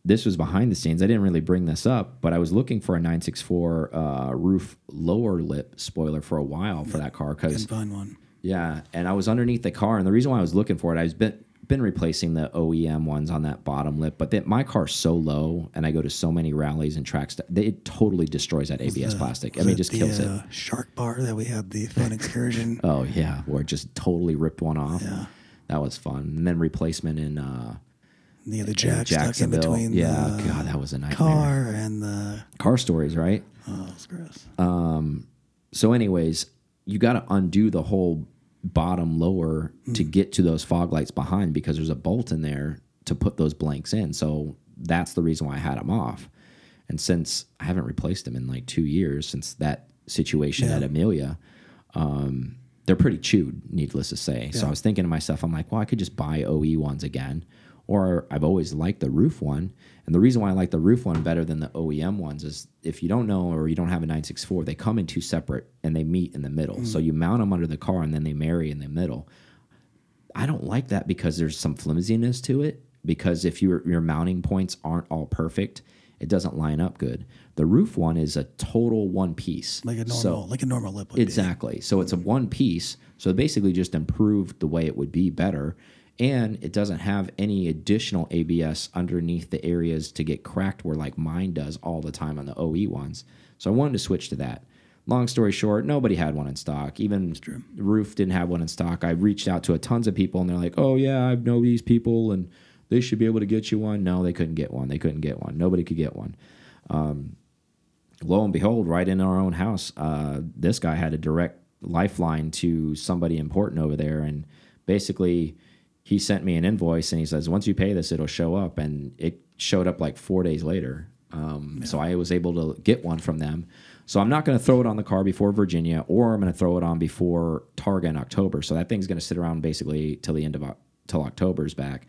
[SPEAKER 1] this was behind the scenes. I didn't really bring this up, but I was looking for a 964 uh, roof lower lip spoiler for a while for that car because
[SPEAKER 2] find one.
[SPEAKER 1] yeah, and I was underneath the car, and the reason why I was looking for it, I've been been replacing the OEM ones on that bottom lip, but that my car's so low, and I go to so many rallies and tracks, that it totally destroys that ABS
[SPEAKER 2] The-
[SPEAKER 1] plastic. I mean,
[SPEAKER 2] it
[SPEAKER 1] it just
[SPEAKER 2] the,
[SPEAKER 1] kills it.
[SPEAKER 2] uh, Shark bar that we had the fun excursion. *laughs*
[SPEAKER 1] Oh yeah, where it just totally ripped one off.
[SPEAKER 2] Yeah.
[SPEAKER 1] That was fun. And then replacement in uh,
[SPEAKER 2] the other jack stuck in between
[SPEAKER 1] yeah,
[SPEAKER 2] the
[SPEAKER 1] God, that was a nightmare.
[SPEAKER 2] car and the
[SPEAKER 1] Car stories, right?
[SPEAKER 2] oh, it's gross.
[SPEAKER 1] Um, So, anyways, you got to undo the whole bottom lower to get to those fog lights behind because there's a bolt in there to put those blanks in. So that's the reason why I had them off. And since I haven't replaced them in like two years since that situation at Amelia, um, they're pretty chewed, needless to say. So I was thinking to myself, I'm like, well, I could just buy OE ones again. Or I've always liked the RUF one. And the reason why I like the RUF one better than the OEM ones is if you don't know or you don't have a 964, they come in two separate and they meet in the middle. So mm. you mount them under the car and then they marry in the middle. I don't like that because there's some flimsiness to it. Because if your your mounting points aren't all perfect, it doesn't line up good. The RUF one is a total one piece.
[SPEAKER 2] Like a normal,
[SPEAKER 1] So-
[SPEAKER 2] like a normal lip would be.
[SPEAKER 1] Exactly. So it's a mm. one piece. So basically just improved the way it would be better. And it doesn't have any additional ABS underneath the areas to get cracked where like mine does all the time on the OE ones. So I wanted to switch to that. Long story short, nobody had one in stock. Even RUF didn't have one in stock. I reached out to a tons of people and they're like, oh, yeah, I know these people and they should be able to get you one. No, they couldn't get one. They couldn't get one. Nobody could get one lo and behold, right in our own house, uh, this guy had a direct lifeline to somebody important over there, and basically, he sent me an invoice, and he says, once you pay this, it'll show up, and it showed up like four days later. Um, So I was able to get one from them. So I'm not going to throw it on the car before Virginia, or I'm going to throw it on before Targa in October. So that thing's going to sit around basically till the end of till October's back,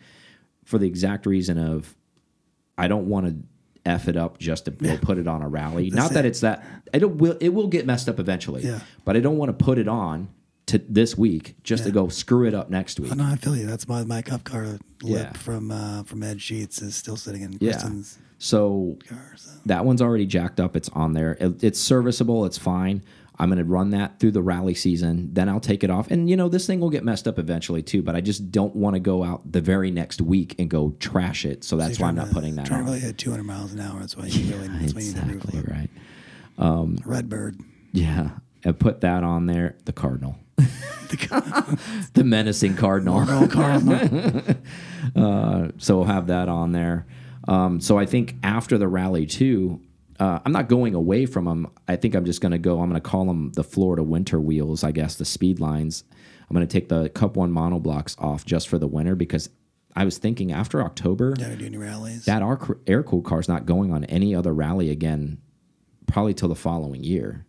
[SPEAKER 1] for the exact reason of I don't want to f it up just to go put it on a rally. Not that it's that it will it will get messed up eventually.
[SPEAKER 2] Yeah.
[SPEAKER 1] But I don't want to put it on to this week just to go screw it up next week.
[SPEAKER 2] Oh, no, I feel you. That's why my cup car lip
[SPEAKER 1] Yeah.
[SPEAKER 2] from uh, from Ed Sheets is still sitting in
[SPEAKER 1] Yeah.
[SPEAKER 2] Kristen's
[SPEAKER 1] So
[SPEAKER 2] car. So.
[SPEAKER 1] that one's already jacked up. It's on there. It, it's serviceable. It's fine. I'm going to run that through the rally season. Then I'll take it off. And, you know, this thing will get messed up eventually, too. But I just don't want to go out the very next week and go trash it. So that's why I'm not putting that
[SPEAKER 2] trying
[SPEAKER 1] on.
[SPEAKER 2] to really hit 200 miles an hour. That's why you really that's why you need a RUF
[SPEAKER 1] Exactly right.
[SPEAKER 2] Redbird.
[SPEAKER 1] Yeah. I put that on there. The Cardinal. *laughs* the menacing Cardinal.
[SPEAKER 2] Cardinal. *laughs*
[SPEAKER 1] so we'll have that on there. Um, so I think after the rally too, uh, I'm not going away from them. I think I'm just going to go. I'm going to call them the Florida winter wheels. I guess the speed lines. I'm going to take the Cup One monoblocks off just for the winter because I was thinking after October
[SPEAKER 2] Never do any rallies.
[SPEAKER 1] that our air cooled car is not going on any other rally again, probably till the following year.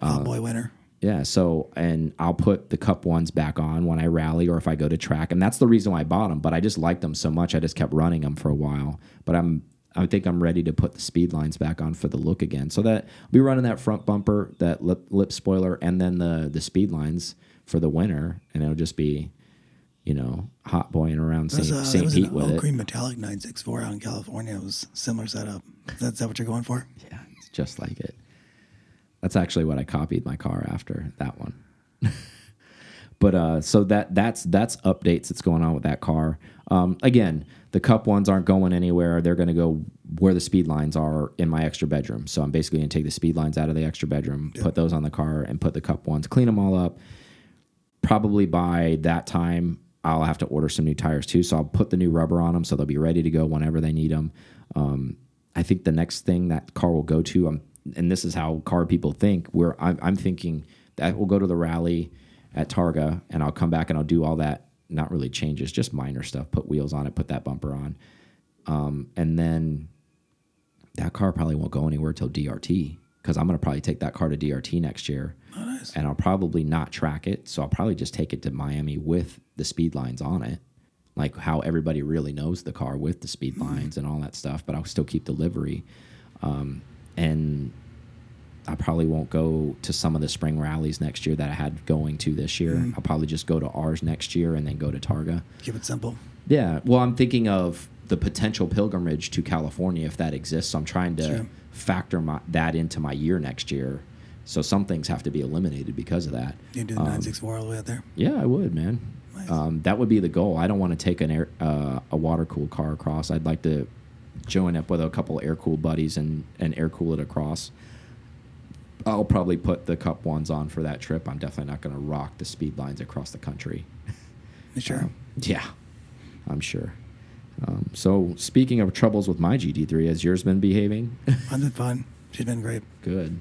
[SPEAKER 2] Hot boy winner.
[SPEAKER 1] Yeah, so and I'll put the cup ones back on when I rally or if I go to track, and that's the reason why I bought them. But I just liked them so much, I just kept running them for a while. But I'm, I think I'm ready to put the speed lines back on for the look again. So that I'll be running that front bumper, that lip, lip spoiler, and then the the speed lines for the winter, and it'll just be, you know, hot boying around St.
[SPEAKER 2] There's, uh, there
[SPEAKER 1] St.
[SPEAKER 2] was
[SPEAKER 1] Pete
[SPEAKER 2] an
[SPEAKER 1] with it.
[SPEAKER 2] Green Metallic 964 out in California. It was similar setup. Is that, is that what you're going for?
[SPEAKER 1] Yeah, it's just like it. That's actually what I copied my car after that one. *laughs* but uh, so that that's that's updates that's going on with that car. Um, again, the cup ones aren't going anywhere. They're going to go where the speed lines are in my extra bedroom. So I'm basically going to take the speed lines out of the extra bedroom, put those on the car, and put the cup ones, clean them all up. Probably by that time, I'll have to order some new tires too. So I'll put the new rubber on them so they'll be ready to go whenever they need them. Um, I think the next thing that car will go to, um, and this is how car people think, where I'm, I'm thinking that we'll go to the rally at Targa, and I'll come back and I'll do all that. Not really changes, just minor stuff. Put wheels on it, put that bumper on, um, and then that car probably won't go anywhere till DRT because I'm gonna probably take that car to DRT next year,
[SPEAKER 2] Oh, nice.
[SPEAKER 1] and I'll probably not track it. So I'll probably just take it to Miami with the speed lines on it, like how everybody really knows the car with the speed lines and all that stuff. But I'll still keep the livery, um, and I probably won't go to some of the spring rallies next year that I had going to this year. I'll probably just go to ours next year and then go to Targa.
[SPEAKER 2] Keep it simple.
[SPEAKER 1] Yeah. Well, I'm thinking of the potential pilgrimage to California if that exists. So I'm trying to
[SPEAKER 2] Sure.
[SPEAKER 1] factor my, that into my year next year. So some things have to be eliminated because of that.
[SPEAKER 2] You do the
[SPEAKER 1] Um,
[SPEAKER 2] 964 all the way out there.
[SPEAKER 1] Yeah, I would, man.
[SPEAKER 2] Nice.
[SPEAKER 1] Um, that would be the goal. I don't want to take an air, uh, a water cooled car across. I'd like to join up with a couple air cool buddies and and air cool it across. I'll probably put the cup ones on for that trip. I'm definitely not going to rock the speed lines across the country.
[SPEAKER 2] You sure?
[SPEAKER 1] Um, yeah, I'm sure. Um, so speaking of troubles with my GT3, has yours been behaving? *laughs*
[SPEAKER 2] Mine's been fun. She's been great.
[SPEAKER 1] Good.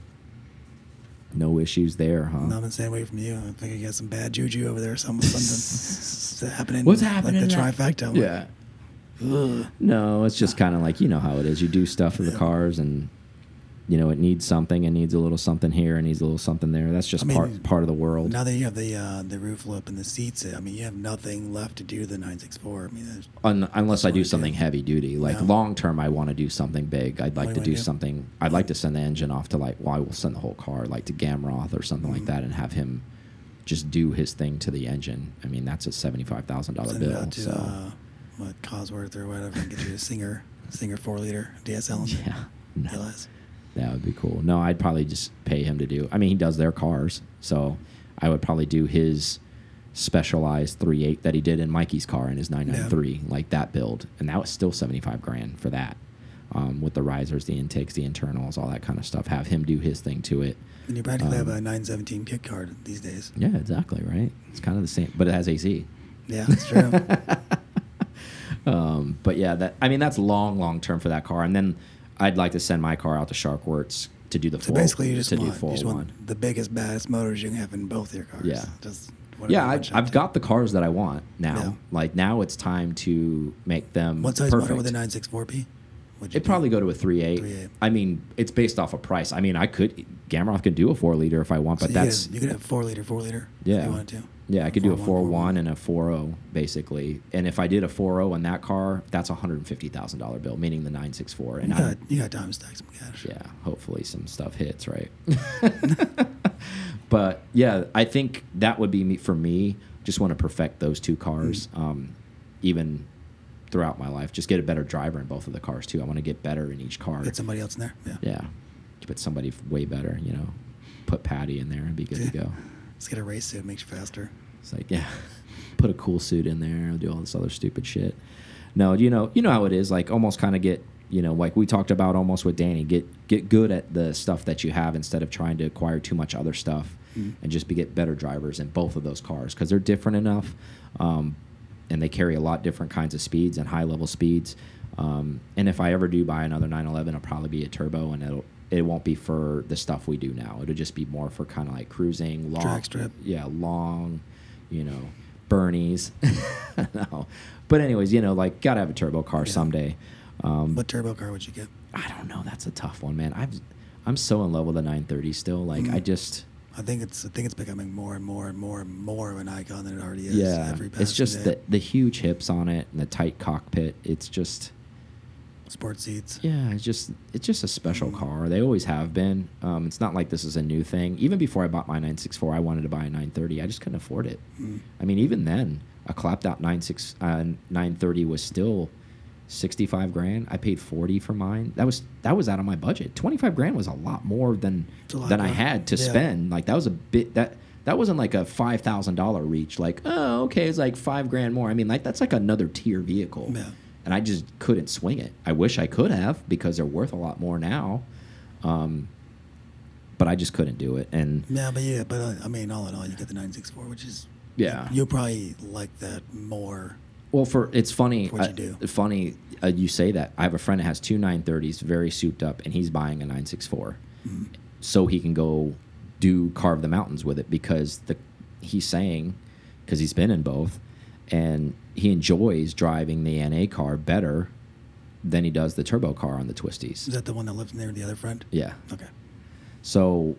[SPEAKER 1] No issues there, huh?
[SPEAKER 2] Nothing staying away from you. I think you got some bad juju over there. Some something *laughs* happening.
[SPEAKER 1] What's happening?
[SPEAKER 2] Like the
[SPEAKER 1] that-
[SPEAKER 2] trifecta.
[SPEAKER 1] Yeah.
[SPEAKER 2] Ugh.
[SPEAKER 1] No, it's just kind of like you know how it is. You do stuff with the cars, and you know it needs something. It needs a little something here. It needs a little something there. That's just
[SPEAKER 2] I mean,
[SPEAKER 1] part part of the world.
[SPEAKER 2] Now that you have the uh, the RUF lip and the seats, I mean, you have nothing left to do to the 964. I mean,
[SPEAKER 1] Un, unless I do something
[SPEAKER 2] do.
[SPEAKER 1] heavy duty, like
[SPEAKER 2] Yeah.
[SPEAKER 1] long term, I want to do something big. I'd like
[SPEAKER 2] What
[SPEAKER 1] to
[SPEAKER 2] do
[SPEAKER 1] do something. I'd like to send the engine off to like, well, I will send the whole car like to Gamroth or something
[SPEAKER 2] Mm-hmm.
[SPEAKER 1] like that, and have him just do his thing to the engine. I mean, that's a seventy five thousand dollar bill.
[SPEAKER 2] to
[SPEAKER 1] So
[SPEAKER 2] uh, what Cosworth or whatever, and get you a Singer Singer four liter DSL.
[SPEAKER 1] yeah, no.
[SPEAKER 2] LS.
[SPEAKER 1] That would be cool. No, I'd probably just pay him to do. I mean, he does their cars, so I would probably do his specialized 3.8 that he did in Mikey's car in his 993, like that build, and that was still 75 grand for that. Um, with the risers, the intakes, the internals, all that kind of stuff. Have him do his thing to it.
[SPEAKER 2] And you practically have
[SPEAKER 1] Um,
[SPEAKER 2] a 917 kit card these days.
[SPEAKER 1] Yeah, exactly right. It's kind of the same, but it has AC.
[SPEAKER 2] Yeah, that's true. *laughs*
[SPEAKER 1] Um, but yeah, that I mean that's long, long term for that car. And then I'd like to send my car out to SharkWerks to do the
[SPEAKER 2] so
[SPEAKER 1] four,
[SPEAKER 2] basically, you just,
[SPEAKER 1] to do
[SPEAKER 2] want, you just
[SPEAKER 1] 401.
[SPEAKER 2] want the biggest, baddest motors you can have in both your cars.
[SPEAKER 1] Yeah.
[SPEAKER 2] Just
[SPEAKER 1] Yeah, I've, I've
[SPEAKER 2] to.
[SPEAKER 1] got the cars that I want now.
[SPEAKER 2] Yeah.
[SPEAKER 1] Like now, it's time to make them
[SPEAKER 2] What size
[SPEAKER 1] perfect.
[SPEAKER 2] motor would the 964 be? Would you
[SPEAKER 1] It'd probably go to a 3.8.
[SPEAKER 2] 3.8.
[SPEAKER 1] I mean, it's based off of price. I mean, I could Gamroth could do a four liter if I want, but
[SPEAKER 2] could
[SPEAKER 1] that's
[SPEAKER 2] have- you could have four liter, four liter.
[SPEAKER 1] Yeah.
[SPEAKER 2] If you wanted to.
[SPEAKER 1] Yeah, I could do a
[SPEAKER 2] 4.1,
[SPEAKER 1] 4.1 and a 4.0 basically. And if I did a 4.0 on that car, that's a hundred and fifty thousand dollar bill, meaning the 964. And
[SPEAKER 2] You
[SPEAKER 1] I,
[SPEAKER 2] got, you got time to stack some cash.
[SPEAKER 1] yeah, hopefully some stuff hits right. *laughs* but yeah, I think that would be me for me. Just want to perfect those two cars,
[SPEAKER 2] Mm.
[SPEAKER 1] um, even throughout my life. Just get a better driver in both of the cars too. I want to get better in each car.
[SPEAKER 2] Get somebody else in there. Yeah.
[SPEAKER 1] Yeah, put somebody way better. You know, put Patty in there and be good to go. *laughs*
[SPEAKER 2] Let's get a race suit. Makes you faster.
[SPEAKER 1] It's like, yeah, *laughs* put a cool suit in there, do all this other stupid shit. No, you know, you know how it is. Like, almost kind of get, you know, like we talked about almost with Danny, get get good at the stuff that you have instead of trying to acquire too much other stuff,
[SPEAKER 2] Mm.
[SPEAKER 1] and just be get better drivers in both of those cars because they're different enough, um, and they carry a lot different kinds of speeds and high level speeds. Um, and if I ever do buy another 911, it'll probably be a turbo, and it'll it won't be for the stuff we do now. It'll just be more for kind of like cruising, long,
[SPEAKER 2] Drag strip.
[SPEAKER 1] yeah, long, you know, Bernie's. *laughs* no. But anyways, you know, like gotta have a turbo car
[SPEAKER 2] Yeah.
[SPEAKER 1] someday. Um,
[SPEAKER 2] What turbo car would you get?
[SPEAKER 1] I don't know. That's a tough one, man. I'm I'm so in love with the 930 still. Like I
[SPEAKER 2] Mhm.
[SPEAKER 1] just
[SPEAKER 2] I think it's I think it's becoming more and more and more and more of an icon than it already is.
[SPEAKER 1] yeah.
[SPEAKER 2] Every
[SPEAKER 1] It's just
[SPEAKER 2] day.
[SPEAKER 1] the the huge hips on it and the tight cockpit. It's just
[SPEAKER 2] sports seats.
[SPEAKER 1] yeah. It's just it's just a special
[SPEAKER 2] Mhm.
[SPEAKER 1] car. They always have been. Um, it's not like this is a new thing. Even before I bought my 964, I wanted to buy a 930. I just couldn't afford it.
[SPEAKER 2] Mm.
[SPEAKER 1] I mean, even then, a clapped out 96, uh, 930 was still 65 grand. I paid 40 for mine. That was that was out of my budget. 25 grand was a lot more than
[SPEAKER 2] lot
[SPEAKER 1] than I had to
[SPEAKER 2] Yeah.
[SPEAKER 1] spend. Like that was a bit that that wasn't like a $5,000 reach like, "Oh, okay, it's like 5 grand more." I mean, like that's like another tier vehicle.
[SPEAKER 2] Yeah.
[SPEAKER 1] And I just couldn't swing it. I wish I could have because they're worth a lot more now. Um, but I just couldn't do it. And
[SPEAKER 2] Yeah, but yeah, but uh, I mean, all in all, you get the 964, which is
[SPEAKER 1] Yeah.
[SPEAKER 2] You'll probably like that more.
[SPEAKER 1] Well, for it's funny.
[SPEAKER 2] For what
[SPEAKER 1] uh,
[SPEAKER 2] you do.
[SPEAKER 1] Funny uh, you say that. I have a friend that has two 930s, very souped up, and he's buying a 964,
[SPEAKER 2] Mm.
[SPEAKER 1] so he can go do carve the mountains with it because the he's saying because he's been in both, and he enjoys driving the NA car better than he does the turbo car on the twisties.
[SPEAKER 2] Is that the one that lives near the other friend?
[SPEAKER 1] Yeah.
[SPEAKER 2] Okay.
[SPEAKER 1] So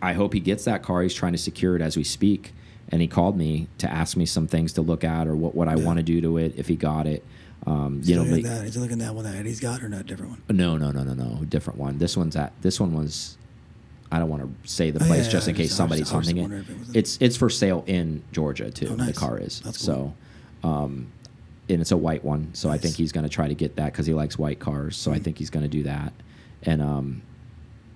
[SPEAKER 1] I hope he gets that car. He's trying to secure it as we speak. and he called me to ask me some things to look at or what what I
[SPEAKER 2] Yeah.
[SPEAKER 1] want to do to it if he got it. Um, you know, like-
[SPEAKER 2] that? Is he looking at that one that Eddie's got or not? A different one.
[SPEAKER 1] no, no, no, no, no, different one. This one's at this one was. I don't want to say the
[SPEAKER 2] Oh,
[SPEAKER 1] place
[SPEAKER 2] yeah,
[SPEAKER 1] just in
[SPEAKER 2] yeah,
[SPEAKER 1] case
[SPEAKER 2] just- I
[SPEAKER 1] somebody's
[SPEAKER 2] I was just
[SPEAKER 1] hunting it.
[SPEAKER 2] it
[SPEAKER 1] It's it's for sale in Georgia too.
[SPEAKER 2] Oh,
[SPEAKER 1] The car is
[SPEAKER 2] That's cool.
[SPEAKER 1] so, um, and it's a white one. So I think he's going to try to get that because he likes white cars. So I
[SPEAKER 2] Mm.
[SPEAKER 1] think he's going to do that. And um,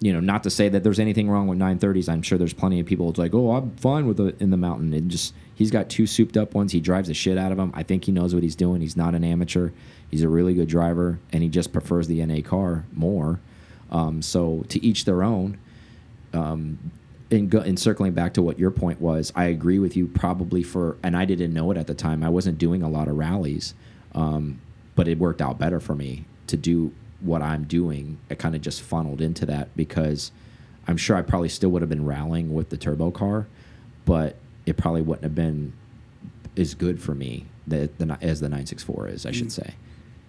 [SPEAKER 1] you know, not to say that there's anything wrong with 930s. I'm sure there's plenty of people. It's like, oh, I'm fine with it in the mountain. And just he's got two souped up ones. He drives the shit out of them. I think he knows what he's doing. He's not an amateur. He's a really good driver, and he just prefers the NA car more. Um, so to each their own. Um, and, go, and circling back to what your point was, I agree with you. Probably for, and I didn't know it at the time. I wasn't doing a lot of rallies, um, but it worked out better for me to do what I'm doing. It kind of just funneled into that because I'm sure I probably still would have been rallying with the turbo car, but it probably wouldn't have been as good for me that the, as the 964 is, I should
[SPEAKER 2] Mm.
[SPEAKER 1] say.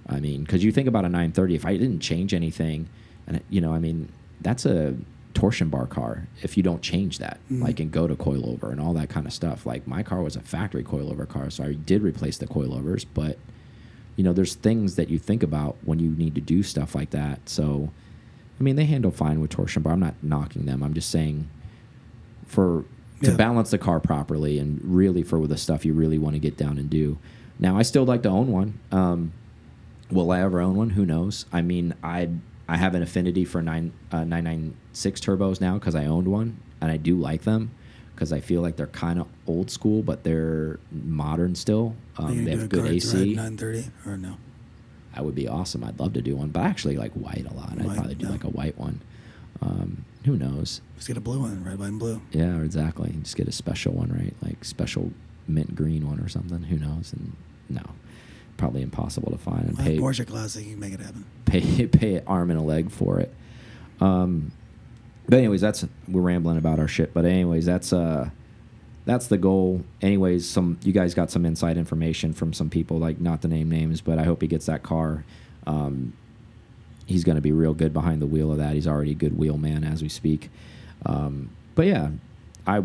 [SPEAKER 1] I mean, because you think about a 930, if I didn't change anything, and you know, I mean, that's a torsion bar car. If you don't change that,
[SPEAKER 2] Mhm.
[SPEAKER 1] like and go to coilover and all that kind of stuff, like my car was a factory coilover car, so I did replace the coilovers. But you know, there's things that you think about when you need to do stuff like that. So, I mean, they handle fine with torsion bar. I'm not knocking them. I'm just saying for to
[SPEAKER 2] Yeah.
[SPEAKER 1] balance the car properly and really for the stuff you really want to get down and do. Now, I still like to own one. Um, will I ever own one? Who knows? I mean, I I have an affinity for nine uh, nine nine six turbos now because I owned one and I do like them because I feel like they're kind of old school, but they're modern still. Um, they have
[SPEAKER 2] a
[SPEAKER 1] good AC.
[SPEAKER 2] 930 or no?
[SPEAKER 1] That would be awesome. I'd love to do one, but I actually like white a lot. I'd probably do
[SPEAKER 2] yeah.
[SPEAKER 1] like a white one. Um, who knows?
[SPEAKER 2] Let's get a blue one, red, white, and blue.
[SPEAKER 1] Yeah, exactly. Just get a special one, right? Like special mint green one or something. Who knows? And no, probably impossible to find and
[SPEAKER 2] My
[SPEAKER 1] pay
[SPEAKER 2] Porsche Classic, you can make it happen.
[SPEAKER 1] pay *laughs* pay an arm and a leg for it. Um, but anyways, that's we're rambling about our shit. But anyways, that's uh that's the goal. Anyways, some you guys got some inside information from some people, like not to name names, but I hope he gets that car. Um, he's going to be real good behind the wheel of that. He's already a good wheel man as we speak. Um, but yeah, I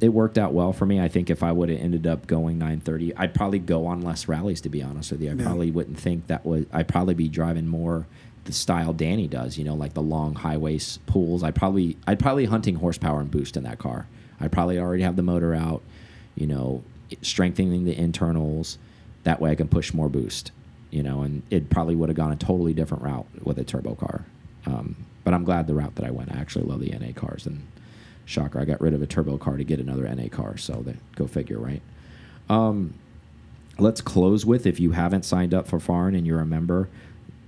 [SPEAKER 1] it worked out well for me. I think if I would have ended up going 930, I'd probably go on less rallies. To be honest with you, I
[SPEAKER 2] Yeah.
[SPEAKER 1] probably wouldn't think that was. I'd probably be driving more the style Danny does. You know, like the long highways s- pulls. I probably I'd probably hunting horsepower and boost in that car. I'd probably already have the motor out. You know, strengthening the internals. That way, I can push more boost. You know, and it probably would have gone a totally different route with a turbo car. Um, but I'm glad the route that I went. I actually love the NA cars, and shocker, I got rid of a turbo car to get another NA car. So that go figure, right? Um, let's close with if you haven't signed up for Farn and you're a member,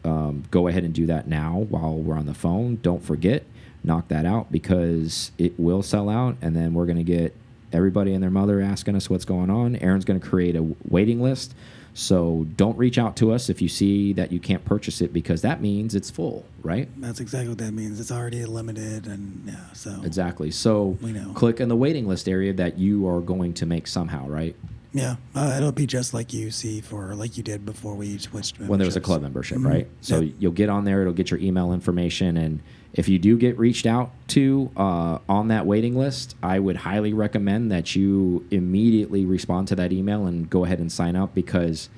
[SPEAKER 1] um, go ahead and do that now while we're on the phone. Don't forget, knock that out because it will sell out, and then we're going to get everybody and their mother asking us what's going on. Aaron's going to create a waiting list. So don't reach out to us if you see that you can't purchase it because that means it's full, right?
[SPEAKER 2] That's exactly what that means. It's already limited, and yeah, so
[SPEAKER 1] Exactly. So
[SPEAKER 2] We know.
[SPEAKER 1] click in the waiting list area that you are going to make somehow, right?
[SPEAKER 2] yeah, uh, it'll be just like you see for like you did before we switched.
[SPEAKER 1] when there was a club membership,
[SPEAKER 2] Mhm.
[SPEAKER 1] right? So
[SPEAKER 2] Yep.
[SPEAKER 1] you'll get on there, it'll get your email information, and if you do get reached out to uh, on that waiting list, I would highly recommend that you immediately respond to that email and go ahead and sign up because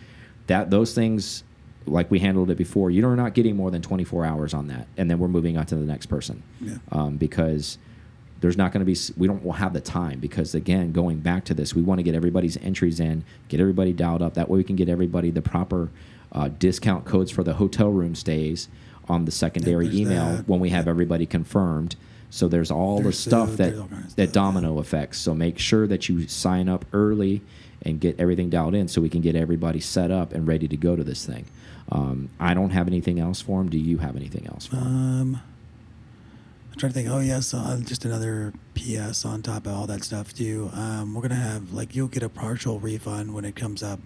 [SPEAKER 1] that those things, like we handled it before, you're not getting more than 24 hours on that, and then we're moving on to the next person.
[SPEAKER 2] Yeah.
[SPEAKER 1] um, because there's not going to be we don't have the time because again going back to this we want to get everybody's entries in get everybody dialed up. That way we can get everybody the proper uh, discount codes for the hotel room stays on the secondary
[SPEAKER 2] there's
[SPEAKER 1] email
[SPEAKER 2] that.
[SPEAKER 1] when we have everybody confirmed so there's all the stuff that
[SPEAKER 2] there's of
[SPEAKER 1] that
[SPEAKER 2] stuff, yeah.
[SPEAKER 1] domino effects so make sure that you sign up early and get everything dialed in so we can get everybody set up and ready to go to this thing um, i don't have anything else for them do you have anything else for 'em?
[SPEAKER 2] Um, I'm trying to think. Oh yes, uh, just another PS on top of all that stuff too. Um, we're gonna have like you'll get a partial refund when it comes up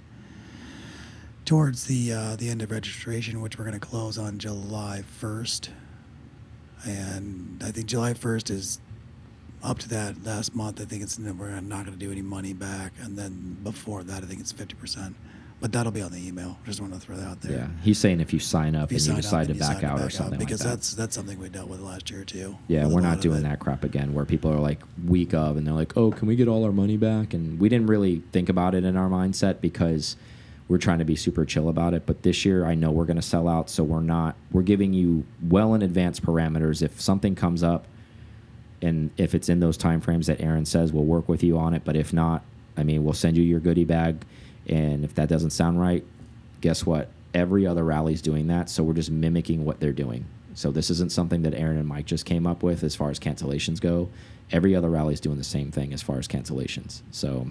[SPEAKER 2] towards the uh, the end of registration, which we're gonna close on July 1st. And I think July 1st is up to that last month. I think it's we're not gonna do any money back, and then before that, I think it's 50% but that'll be on the email. Just want to throw that out there.
[SPEAKER 1] Yeah, he's saying if you sign up
[SPEAKER 2] If you
[SPEAKER 1] and you
[SPEAKER 2] up
[SPEAKER 1] decide
[SPEAKER 2] and
[SPEAKER 1] to
[SPEAKER 2] you
[SPEAKER 1] back out
[SPEAKER 2] to
[SPEAKER 1] or something
[SPEAKER 2] because
[SPEAKER 1] like that.
[SPEAKER 2] that's that's something we dealt with last year too.
[SPEAKER 1] Yeah, we're not doing that crap again where people are like week of and they're like, oh, can we get all our money back? And we didn't really think about it in our mindset because we're trying to be super chill about it. But this year, I know we're going to sell out. So we're not, we're giving you well in advance parameters. If something comes up and if it's in those time frames that Aaron says, we'll work with you on it. But if not, I mean, we'll send you your goodie bag. And if that doesn't sound right, guess what? Every other rally's doing that. So we're just mimicking what they're doing. So this isn't something that Aaron and Mike just came up with as far as cancellations go. Every other rally's doing the same thing as far as cancellations. So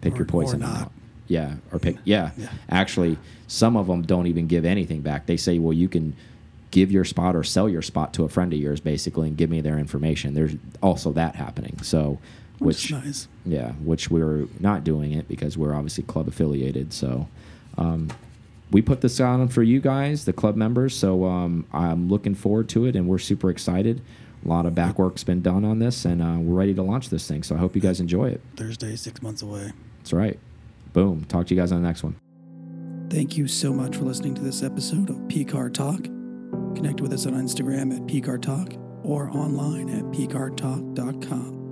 [SPEAKER 1] pick
[SPEAKER 2] Or-
[SPEAKER 1] your poison.
[SPEAKER 2] or not.
[SPEAKER 1] Yeah, or pick. Yeah.
[SPEAKER 2] Yeah.
[SPEAKER 1] actually, some of them don't even give anything back. They say, well, you can give your spot or sell your spot to a friend of yours, basically, and give me their information. There's also that happening. So,
[SPEAKER 2] Which
[SPEAKER 1] which
[SPEAKER 2] is nice.
[SPEAKER 1] yeah, which we're not doing it because we're obviously club affiliated. So um, we put this on for you guys, the club members. So um, I'm looking forward to it, and we're super excited. A lot of back work's been done on this, and uh, we're ready to launch this thing. So I hope you guys enjoy it.
[SPEAKER 2] Thursday, six months away.
[SPEAKER 1] That's right. Boom. Talk to you guys on the next one.
[SPEAKER 2] Thank you so much for listening to this episode of PCAR Talk. Connect with us on Instagram at PCAR Talk or online at PCARTalk.com.